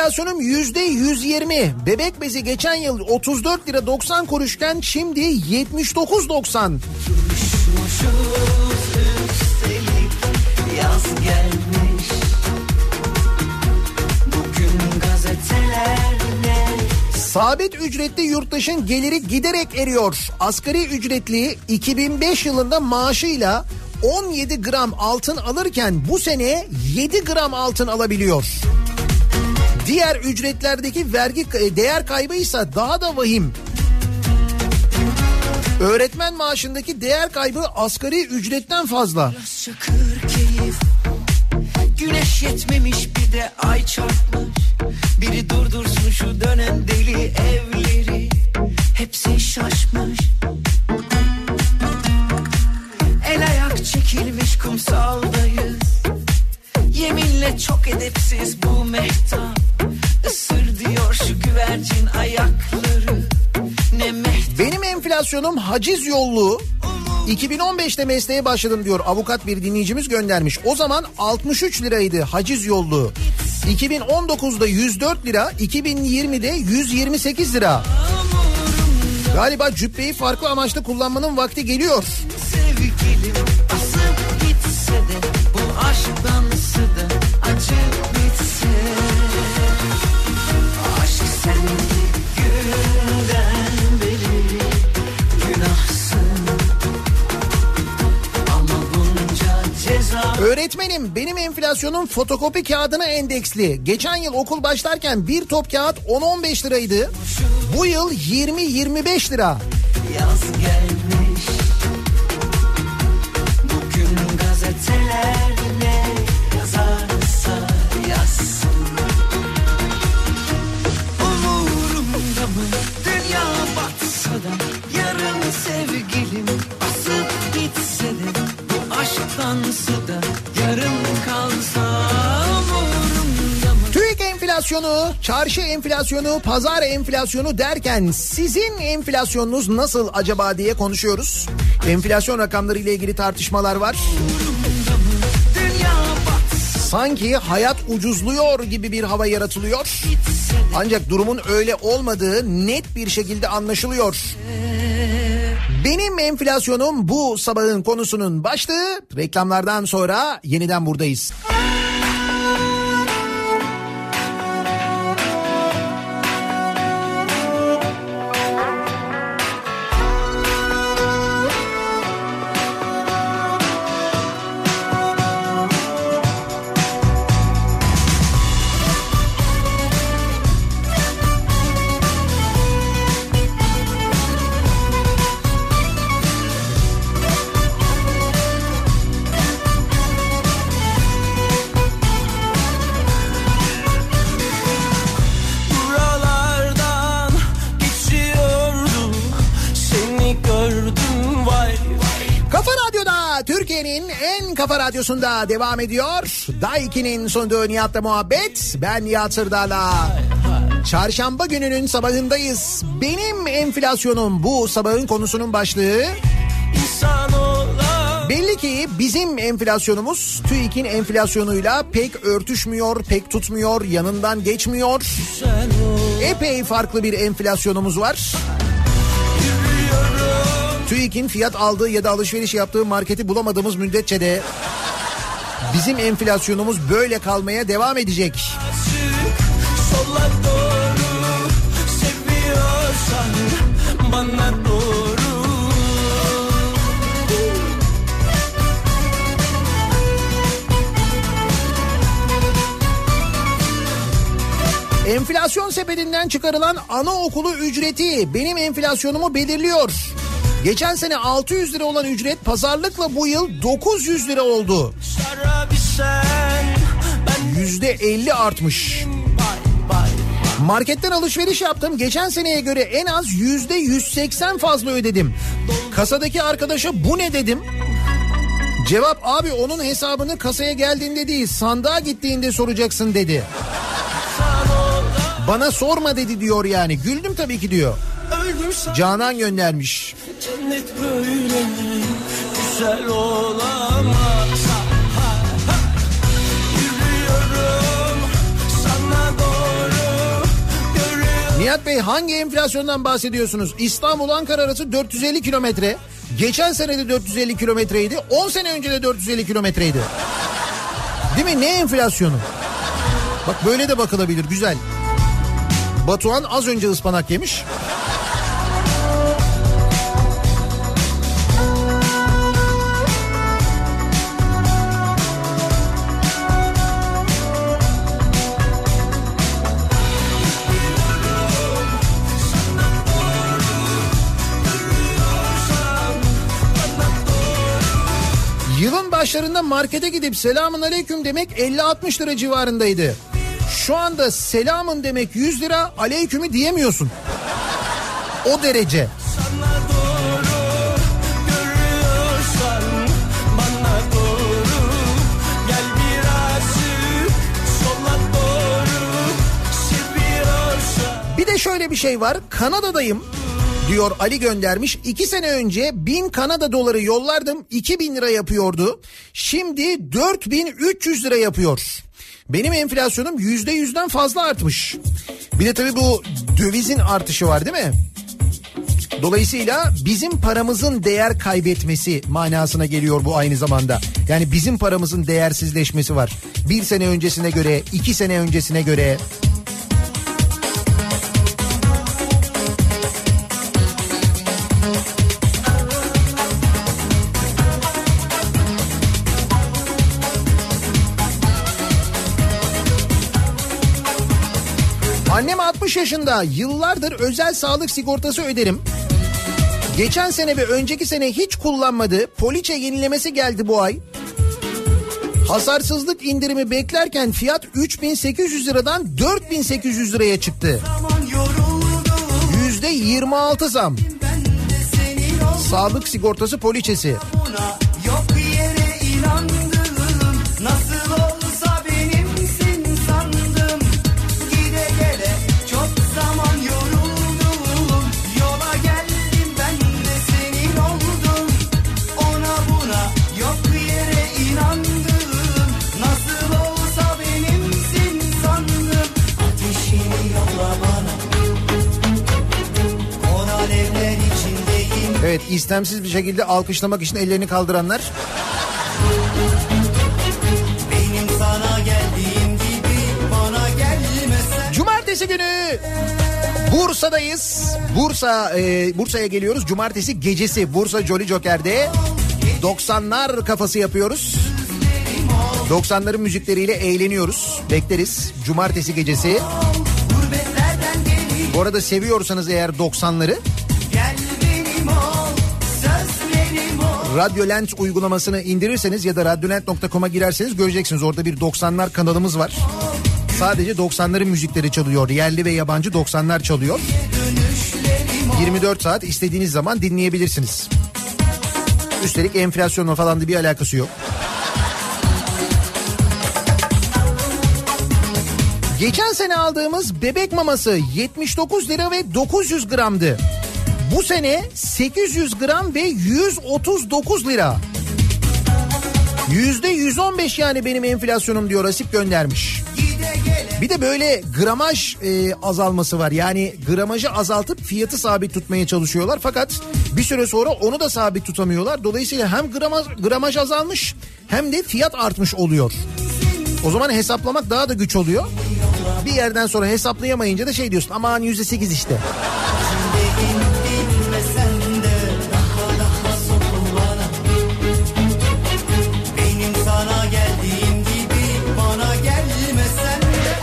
enflasyonum yüzde 120. Bebek bezi geçen yıl 34 lira 90 kuruşken şimdi 79.90. üstelik yaz gelmiş Bugün gazetelerde Sabit ücretli yurttaşın geliri giderek eriyor. Asgari ücretli 2005 yılında maaşıyla 17 gram altın alırken bu sene 7 gram altın alabiliyor. Diğer ücretlerdeki vergi e, değer kaybı ise daha da vahim. Öğretmen maaşındaki değer kaybı asgari ücretten fazla. Güneş yetmemiş bir de ay çarpmış. Biri durdursun şu dönen deli evleri. Hepsi şaşmış. El ayak çekilmiş kumsaldayız. Yeminle çok edepsiz bu mehtap Isır diyor şu güvercin ayakları Ne mehtap Benim enflasyonum haciz yollu. 2015'te mesleğe başladım diyor avukat bir dinleyicimiz göndermiş. O zaman 63 liraydı haciz yollu. 2019'da 104 lira, 2020'de 128 lira. Galiba cübbeyi farklı amaçla kullanmanın vakti geliyor. sevgilim Asıp gitse de bu aşk dansı da acı bitse Öğretmenim benim enflasyonum fotokopi kağıdına endeksli. Geçen yıl okul başlarken bir top kağıt 10-15 liraydı. Bu yıl 20-25 lira. yaz gelmiş enflasyonu, çarşı enflasyonu, pazar enflasyonu derken sizin enflasyonunuz nasıl acaba diye konuşuyoruz. Enflasyon rakamları ile ilgili tartışmalar var. Sanki hayat ucuzluyor gibi bir hava yaratılıyor. Ancak durumun öyle olmadığı net bir şekilde anlaşılıyor. Benim enflasyonum bu sabahın konusunun başlığı. Reklamlardan sonra yeniden buradayız. Buralardan kafa radyosunda devam ediyor. Daiki'nin sunduğu Nihat'la muhabbet. Ben Nihat Sırdar'la. Çarşamba gününün sabahındayız. Benim enflasyonum bu sabahın konusunun başlığı. Belli ki bizim enflasyonumuz TÜİK'in enflasyonuyla pek örtüşmüyor, pek tutmuyor, yanından geçmiyor. Epey farklı bir enflasyonumuz var. TÜİK'in fiyat aldığı ya da alışveriş yaptığı marketi bulamadığımız müddetçe de bizim enflasyonumuz böyle kalmaya devam edecek. Enflasyon sepetinden çıkarılan anaokulu ücreti benim enflasyonumu belirliyor. Geçen sene 600 lira olan ücret pazarlıkla bu yıl 900 lira oldu. Yüzde 50 artmış. Marketten alışveriş yaptım. Geçen seneye göre en az yüzde 180 fazla ödedim. Kasadaki arkadaşa bu ne dedim? Cevap abi onun hesabını kasaya geldiğinde değil sandığa gittiğinde soracaksın dedi. Bana sorma dedi diyor yani. Güldüm tabii ki diyor. Canan göndermiş. Cennet böyle güzel olamaz. Nihat Bey hangi enflasyondan bahsediyorsunuz? İstanbul Ankara arası 450 kilometre. Geçen sene de 450 kilometreydi. 10 sene önce de 450 kilometreydi. Değil mi? Ne enflasyonu? Bak böyle de bakılabilir güzel. Batuhan az önce ıspanak yemiş. Başlarında markete gidip selamun aleyküm demek 50-60 lira civarındaydı. Şu anda selamın demek 100 lira aleykümü diyemiyorsun. O derece. Bir de şöyle bir şey var. Kanada'dayım diyor Ali göndermiş. İki sene önce 1000 Kanada doları yollardım. 2000 lira yapıyordu. Şimdi 4300 lira yapıyor. Benim enflasyonum yüzde yüzden fazla artmış. Bir de tabii bu dövizin artışı var değil mi? Dolayısıyla bizim paramızın değer kaybetmesi manasına geliyor bu aynı zamanda. Yani bizim paramızın değersizleşmesi var. Bir sene öncesine göre, iki sene öncesine göre. Yaşında yıllardır özel sağlık sigortası öderim. Geçen sene ve önceki sene hiç kullanmadı. Poliçe yenilemesi geldi bu ay. Hasarsızlık indirimi beklerken fiyat 3800 liradan 4800 liraya çıktı. Yüzde 26 zam. Sağlık sigortası poliçesi. Yok Evet istemsiz bir şekilde alkışlamak için ellerini kaldıranlar. Benim sana geldiğim gibi bana gelmesen Cumartesi günü Bursa'dayız. Bursa e, Bursa'ya geliyoruz. Cumartesi gecesi Bursa Jolly Joker'de 90'lar kafası yapıyoruz. 90'ların müzikleriyle eğleniyoruz. Bekleriz. Cumartesi gecesi. Bu arada seviyorsanız eğer 90'ları Radyolent uygulamasını indirirseniz ya da radyolent.com'a girerseniz göreceksiniz. Orada bir 90'lar kanalımız var. Sadece 90'ların müzikleri çalıyor. Yerli ve yabancı 90'lar çalıyor. 24 saat istediğiniz zaman dinleyebilirsiniz. Üstelik enflasyonla falan da bir alakası yok. Geçen sene aldığımız bebek maması 79 lira ve 900 gramdı. Bu sene 800 gram ve 139 lira. Yüzde 115 yani benim enflasyonum diyor Asip göndermiş. Bir de böyle gramaj e, azalması var. Yani gramajı azaltıp fiyatı sabit tutmaya çalışıyorlar. Fakat bir süre sonra onu da sabit tutamıyorlar. Dolayısıyla hem gramaj, gramaj azalmış hem de fiyat artmış oluyor. O zaman hesaplamak daha da güç oluyor. Bir yerden sonra hesaplayamayınca da şey diyorsun aman yüzde sekiz işte.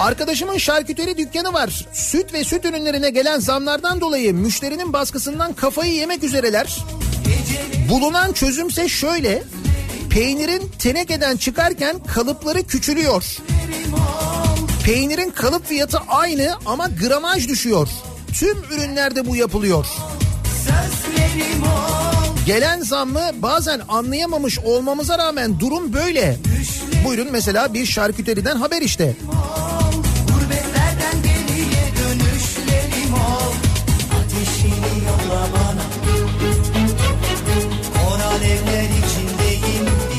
Arkadaşımın şarküteri dükkanı var. Süt ve süt ürünlerine gelen zamlardan dolayı müşterinin baskısından kafayı yemek üzereler. Bulunan çözümse şöyle. Peynirin tenekeden çıkarken kalıpları küçülüyor. Peynirin kalıp fiyatı aynı ama gramaj düşüyor. Tüm ürünlerde bu yapılıyor. Gelen zammı bazen anlayamamış olmamıza rağmen durum böyle. Buyurun mesela bir şarküteriden haber işte.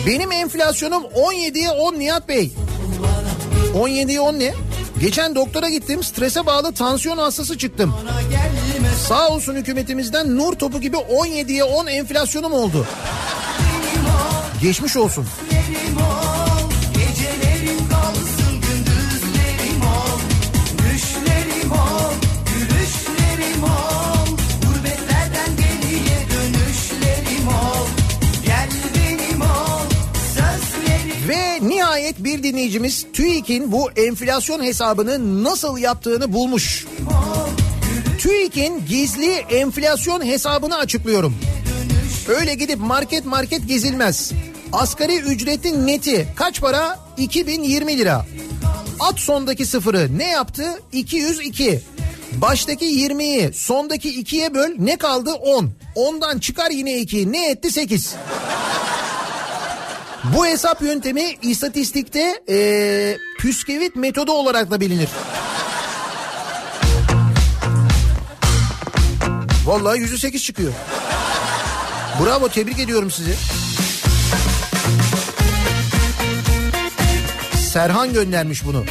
Benim enflasyonum 17'ye 10 Nihat Bey. 17'ye 10 ne? Geçen doktora gittim strese bağlı tansiyon hastası çıktım. Sağ olsun hükümetimizden nur topu gibi 17'ye 10 enflasyonum oldu. Geçmiş olsun. Nihayet bir dinleyicimiz TÜİK'in bu enflasyon hesabını nasıl yaptığını bulmuş. TÜİK'in gizli enflasyon hesabını açıklıyorum. Öyle gidip market market gezilmez. Asgari ücretin neti kaç para? 2020 lira. At sondaki sıfırı ne yaptı? 202. Baştaki 20'yi sondaki 2'ye böl ne kaldı? 10. 10'dan çıkar yine 2 ne etti? 8. Bu hesap yöntemi istatistikte eee püskevit metodu olarak da bilinir. Vallahi yüzü sekiz çıkıyor. Bravo tebrik ediyorum sizi. Serhan göndermiş bunu.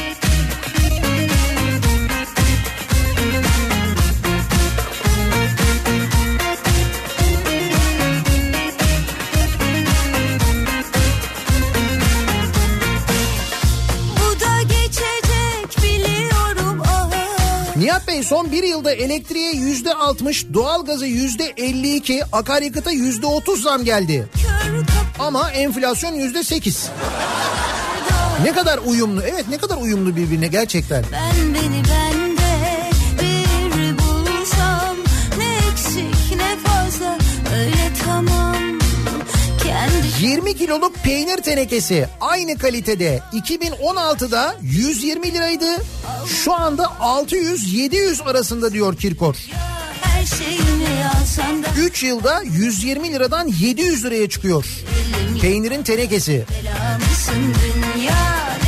Nihat Bey son bir yılda elektriğe yüzde altmış, doğalgaza yüzde elli iki, akaryakıta yüzde otuz zam geldi. Ama enflasyon yüzde sekiz. Ne kadar uyumlu. Evet ne kadar uyumlu birbirine gerçekten. Ben beni bende bir bulsam Ne eksik ne fazla öyle tamam Kendi 20 kiloluk peynir tenekesi aynı kalitede 2016'da 120 liraydı. Şu anda 600-700 arasında diyor Kirkor. her şeyimi alsan da 3 yılda 120 liradan 700 liraya çıkıyor. Peynirin tenekesi.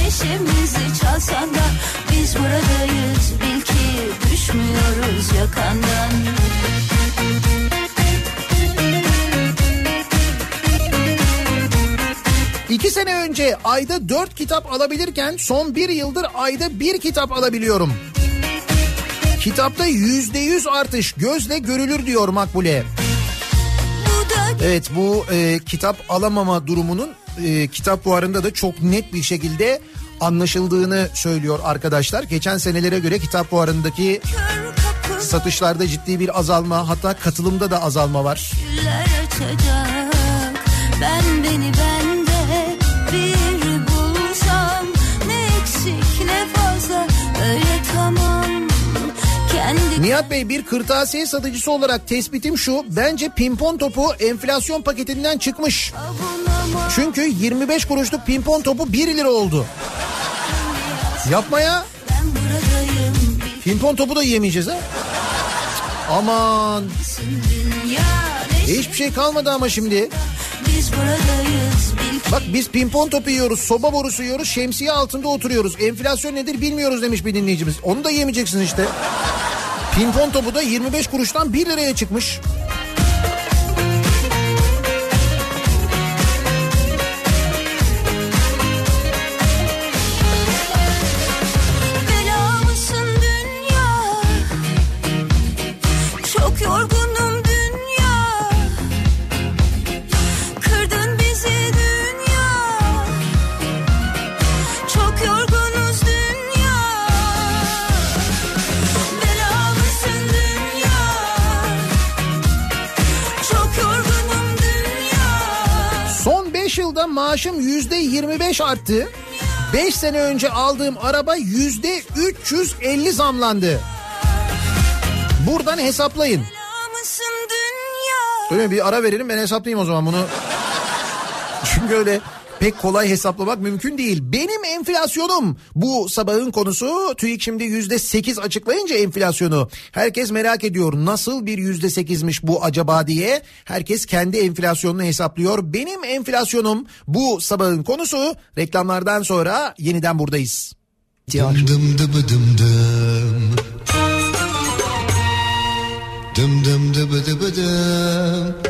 Neşemizi çalsan da Biz buradayız bil ki düşmüyoruz yakandan İki sene önce ayda 4 kitap alabilirken son bir yıldır ayda bir kitap alabiliyorum. Kitapta yüzde yüz artış gözle görülür diyor Makbule. Evet bu e, kitap alamama durumunun e, kitap fuarında da çok net bir şekilde anlaşıldığını söylüyor arkadaşlar. Geçen senelere göre kitap fuarındaki satışlarda ciddi bir azalma hatta katılımda da azalma var. Ben beni bende Nihat Bey bir kırtasiye satıcısı olarak tespitim şu. Bence pimpon topu enflasyon paketinden çıkmış. Çünkü 25 kuruşluk pimpon topu 1 lira oldu. Yapma ya. Pimpon topu da yiyemeyeceğiz ha. Aman. Hiçbir şey kalmadı ama şimdi. Bak biz pimpon topu yiyoruz, soba borusu yiyoruz, şemsiye altında oturuyoruz. Enflasyon nedir bilmiyoruz demiş bir dinleyicimiz. Onu da yemeyeceksin işte. Pimpon topu da 25 kuruştan 1 liraya çıkmış. Yorgunum dünya Son 5 yılda maaşım %25 arttı. 5 sene önce aldığım araba yüzde 350 zamlandı. Buradan hesaplayın. Öyle bir ara verelim ben hesaplayayım o zaman bunu. Çünkü öyle pek kolay hesaplamak mümkün değil. Benim enflasyonum bu sabahın konusu. TÜİK şimdi yüzde sekiz açıklayınca enflasyonu. Herkes merak ediyor nasıl bir yüzde sekizmiş bu acaba diye. Herkes kendi enflasyonunu hesaplıyor. Benim enflasyonum bu sabahın konusu. Reklamlardan sonra yeniden buradayız. Dım dım dıbı dım dım. Dım dım dıbı dıbı dım.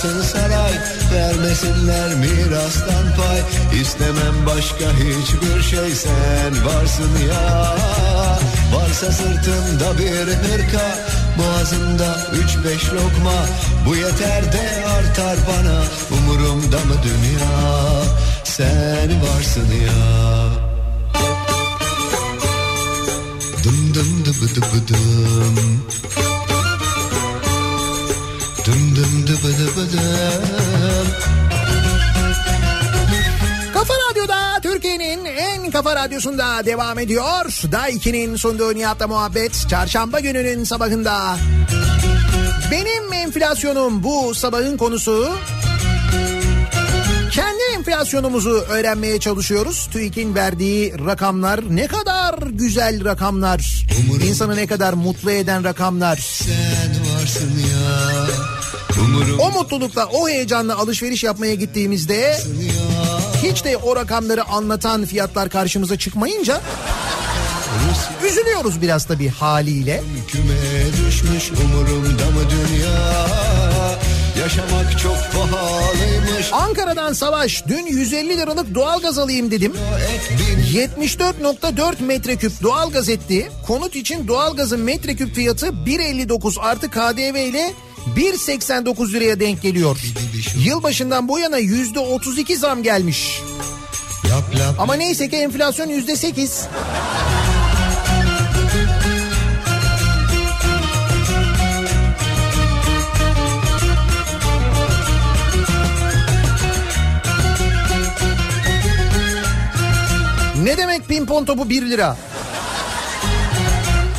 Altın saray Vermesinler mirastan pay. İstemem başka hiçbir şey sen varsın ya. Varsa sırtımda bir hırka Boğazımda üç beş lokma. Bu yeter de artar bana Umurumda mı dünya? Sen varsın ya. Dım dım dıbı dıbı dım Dım dım Kafa Radyo'da Türkiye'nin en kafa radyosunda devam ediyor. Day sunduğu Nihat'la muhabbet çarşamba gününün sabahında. Benim enflasyonum bu sabahın konusu. Kendi enflasyonumuzu öğrenmeye çalışıyoruz. TÜİK'in verdiği rakamlar ne kadar güzel rakamlar. İnsanı ne kadar mutlu eden rakamlar. Sen varsın ya Umurum O mutlulukla, o heyecanla alışveriş yapmaya gittiğimizde hiç de o rakamları anlatan fiyatlar karşımıza çıkmayınca üzülüyoruz biraz da bir haliyle. küme düşmüş Umurumda mı dünya Yaşamak çok pahalıymış Ankara'dan Savaş dün 150 liralık doğalgaz alayım dedim. 74.4 metreküp doğalgaz etti. Konut için doğalgazın metreküp fiyatı 1.59 artı KDV ile 1.89 liraya denk geliyor. Yılbaşından bu yana %32 zam gelmiş. Lap lap Ama neyse ki enflasyon %8. Ne demek pimpon topu 1 lira?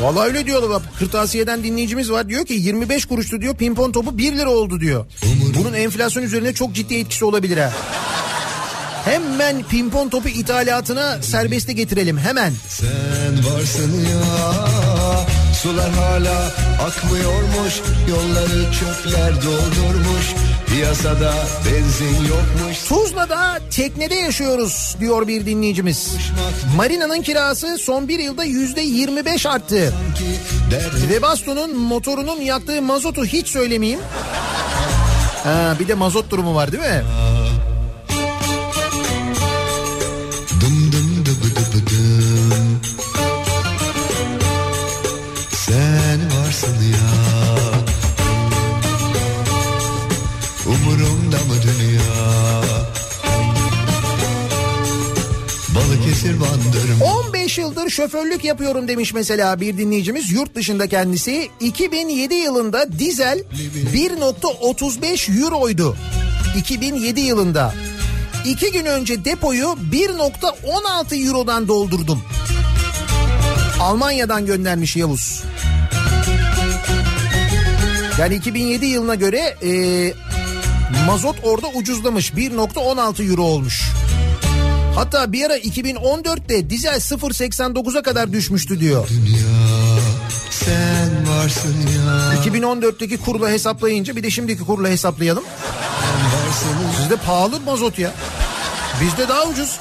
Vallahi öyle diyorlar bak. Kırtasiye'den dinleyicimiz var diyor ki 25 kuruştu diyor pimpon topu 1 lira oldu diyor. Bunun enflasyon üzerine çok ciddi etkisi olabilir ha. Hemen pimpon topu ithalatına serbeste getirelim hemen. Sen varsın ya Sular hala akmıyormuş Yolları çöpler doldurmuş Piyasada benzin yokmuş Tuzla'da teknede yaşıyoruz diyor bir dinleyicimiz. Marina'nın kirası son bir yılda yüzde 25 arttı. Webasto'nun motorunun yaktığı mazotu hiç söylemeyeyim. Ha, bir de mazot durumu var değil mi? 5 yıldır şoförlük yapıyorum demiş mesela bir dinleyicimiz. Yurt dışında kendisi 2007 yılında dizel 1.35 euroydu. 2007 yılında. 2 gün önce depoyu 1.16 eurodan doldurdum. Almanya'dan göndermiş Yavuz. Yani 2007 yılına göre e, mazot orada ucuzlamış. 1.16 euro olmuş. Hatta bir ara 2014'te dizel 0.89'a kadar düşmüştü diyor. Sen varsın ya 2014'teki kurla hesaplayınca bir de şimdiki kurla hesaplayalım. Sizde pahalı mazot ya. Bizde daha ucuz.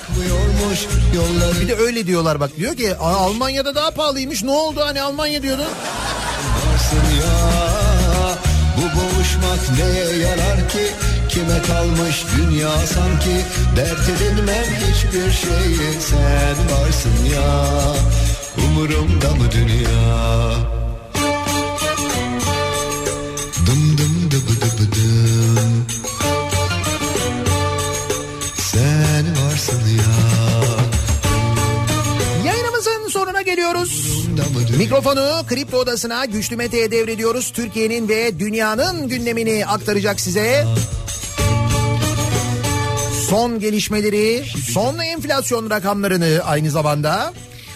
Bir de öyle diyorlar bak diyor ki "Aa, Almanya'da daha pahalıymış ne oldu hani Almanya varsın ya Bu boğuşmak neye yarar ki Kime kalmış dünya sanki Dert edinmem hiçbir şeyi Sen varsın ya Umurumda mı dünya Dım dım dıbı dıbı dım Sen varsın ya Yayınımızın sonuna geliyoruz. Mikrofonu Kripto Odası'na Güçlü Mete'ye devrediyoruz. Türkiye'nin ve dünyanın gündemini aktaracak size. Son gelişmeleri, son enflasyon rakamlarını aynı zamanda.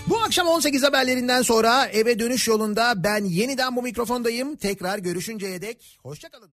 Bu akşam 18 haberlerinden sonra eve dönüş yolunda ben yeniden bu mikrofondayım. Tekrar görüşünceye dek hoşçakalın.